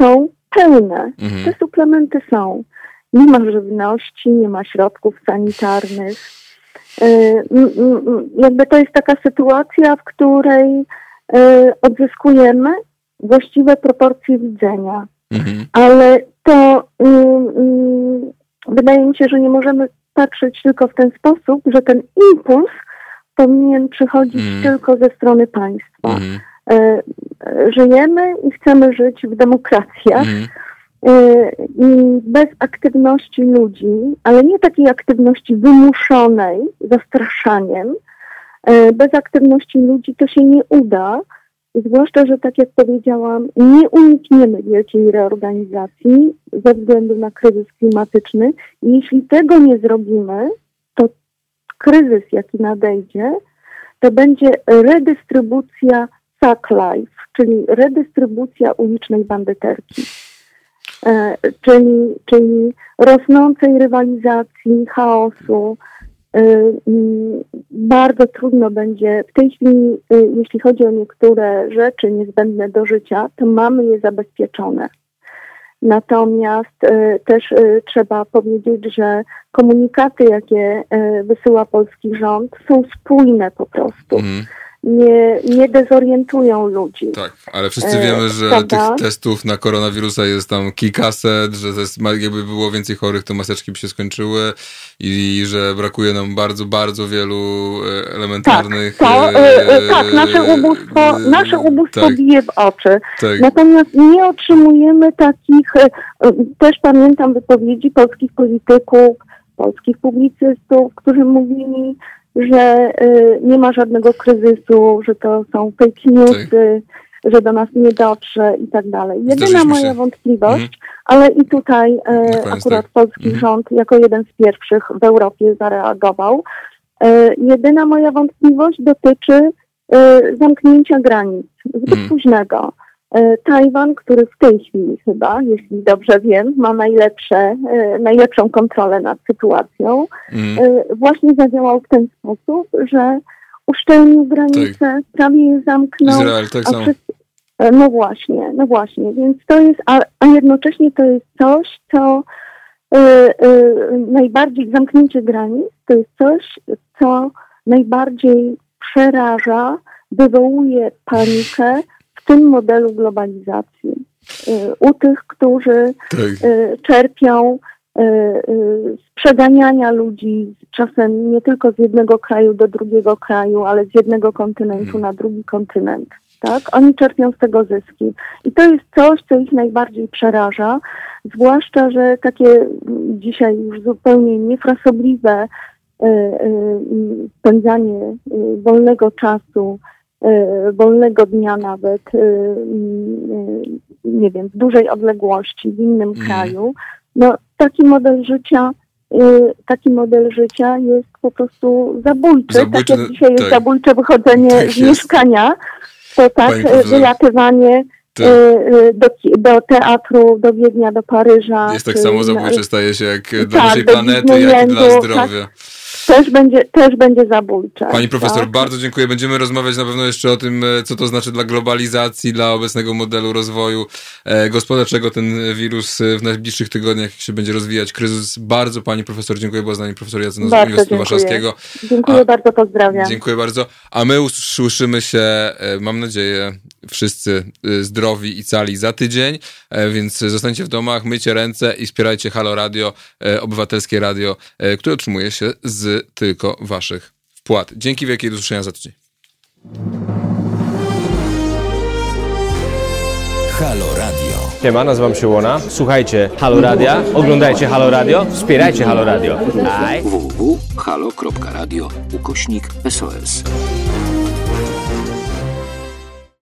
Speaker 5: są pełne. Mhm. Te suplementy są nie ma żywności, nie ma środków sanitarnych. E, jakby to jest taka sytuacja, w której e, odzyskujemy właściwe proporcje widzenia. Mhm. Ale to wydaje mi się, że nie możemy patrzeć tylko w ten sposób, że ten impuls powinien przychodzić mhm. tylko ze strony państwa. E, żyjemy i chcemy żyć w demokracjach. Y, bez aktywności ludzi, ale nie takiej aktywności wymuszonej zastraszaniem, y, bez aktywności ludzi to się nie uda, zwłaszcza, że tak jak powiedziałam, nie unikniemy wielkiej reorganizacji ze względu na kryzys klimatyczny. Jeśli tego nie zrobimy, kryzys, jaki nadejdzie, to będzie redystrybucja sack life, czyli redystrybucja ulicznej bandyterki. E, czyli, czyli rosnącej rywalizacji, chaosu. E, bardzo trudno będzie w tej chwili, e, jeśli chodzi o niektóre rzeczy niezbędne do życia, to mamy je zabezpieczone. Natomiast też trzeba powiedzieć, że komunikaty, jakie wysyła polski rząd, są spójne po prostu. Mm nie, nie dezorientują ludzi.
Speaker 2: Tak, ale wszyscy wiemy, że Prawda? tych testów na koronawirusa jest tam kilkaset, że jest, jakby było więcej chorych, to maseczki by się skończyły i że brakuje nam bardzo, bardzo wielu e, elementarnych...
Speaker 5: Tak, to, e, e, tak nasze ubóstwo, nasze ubóstwo tak, bije w oczy. Tak. Natomiast nie otrzymujemy takich, też pamiętam wypowiedzi polskich polityków, polskich publicystów, którzy mówili, że nie ma żadnego kryzysu, że to są fake newsy, tak. że do nas nie dotrze i tak dalej. Jedyna moja wątpliwość, mhm. ale i tutaj akurat tak. polski mhm. rząd jako jeden z pierwszych w Europie zareagował. Jedyna moja wątpliwość dotyczy zamknięcia granic zbyt mhm. późnego. E, Tajwan, który w tej chwili chyba, jeśli dobrze wiem, ma najlepsze, e, najlepszą kontrolę nad sytuacją, mm. właśnie zadziałał w ten sposób, że uszczelnił granice, tak. prawie je zamknął.
Speaker 2: Izrael, tak samo. Wszyscy,
Speaker 5: no właśnie, no właśnie, więc to jest, a, a jednocześnie to jest coś, co y, y, najbardziej, zamknięcie granic, to jest coś, co najbardziej przeraża, wywołuje panikę, w tym modelu globalizacji. Y, u tych, którzy tak. Y, czerpią y, z przeganiania ludzi czasem nie tylko z jednego kraju do drugiego kraju, ale z jednego kontynentu hmm. na drugi kontynent. Tak? Oni czerpią z tego zyski. I to jest coś, co ich najbardziej przeraża, zwłaszcza, że takie dzisiaj już zupełnie niefrasobliwe spędzanie wolnego czasu wolnego dnia nawet, mm, e, nie wiem, w dużej odległości, w innym mm. kraju. No, taki model życia taki model życia jest po prostu zabójczy. zabójczy tak jak dzisiaj tak. jest zabójcze wychodzenie tak z mieszkania, to tak wylatywanie tak. do, do teatru, do Wiednia, do Paryża.
Speaker 2: Jest tak samo zabójcze, staje się jak dla tak, naszej planety, jak i dla zdrowia. Tak
Speaker 5: też będzie, też będzie zabójcze.
Speaker 2: Pani profesor, tak? bardzo dziękuję. Będziemy rozmawiać na pewno jeszcze o tym, e, co to znaczy dla globalizacji, dla obecnego modelu rozwoju e, gospodarczego ten wirus e, w najbliższych tygodniach się będzie rozwijać. Kryzys. Bardzo pani profesor dziękuję, była z nami profesor Jacyna z Uniwersytetu Warszawskiego.
Speaker 5: Dziękuję A, bardzo, pozdrawiam.
Speaker 2: Dziękuję bardzo. A my usłyszymy się, mam nadzieję, wszyscy zdrowi i cali za tydzień, więc zostańcie w domach, myjcie ręce i wspierajcie Halo Radio, obywatelskie radio, które otrzymuje się z tylko waszych wpłat. Dzięki wielkiej do usłyszenia za tydzień.
Speaker 6: Halo Radio. Siema, nazywam się Łona. Słuchajcie Halo Radia, oglądajcie Halo Radio, wspierajcie Halo Radio.
Speaker 4: www.halo.radio ukośnik SOS.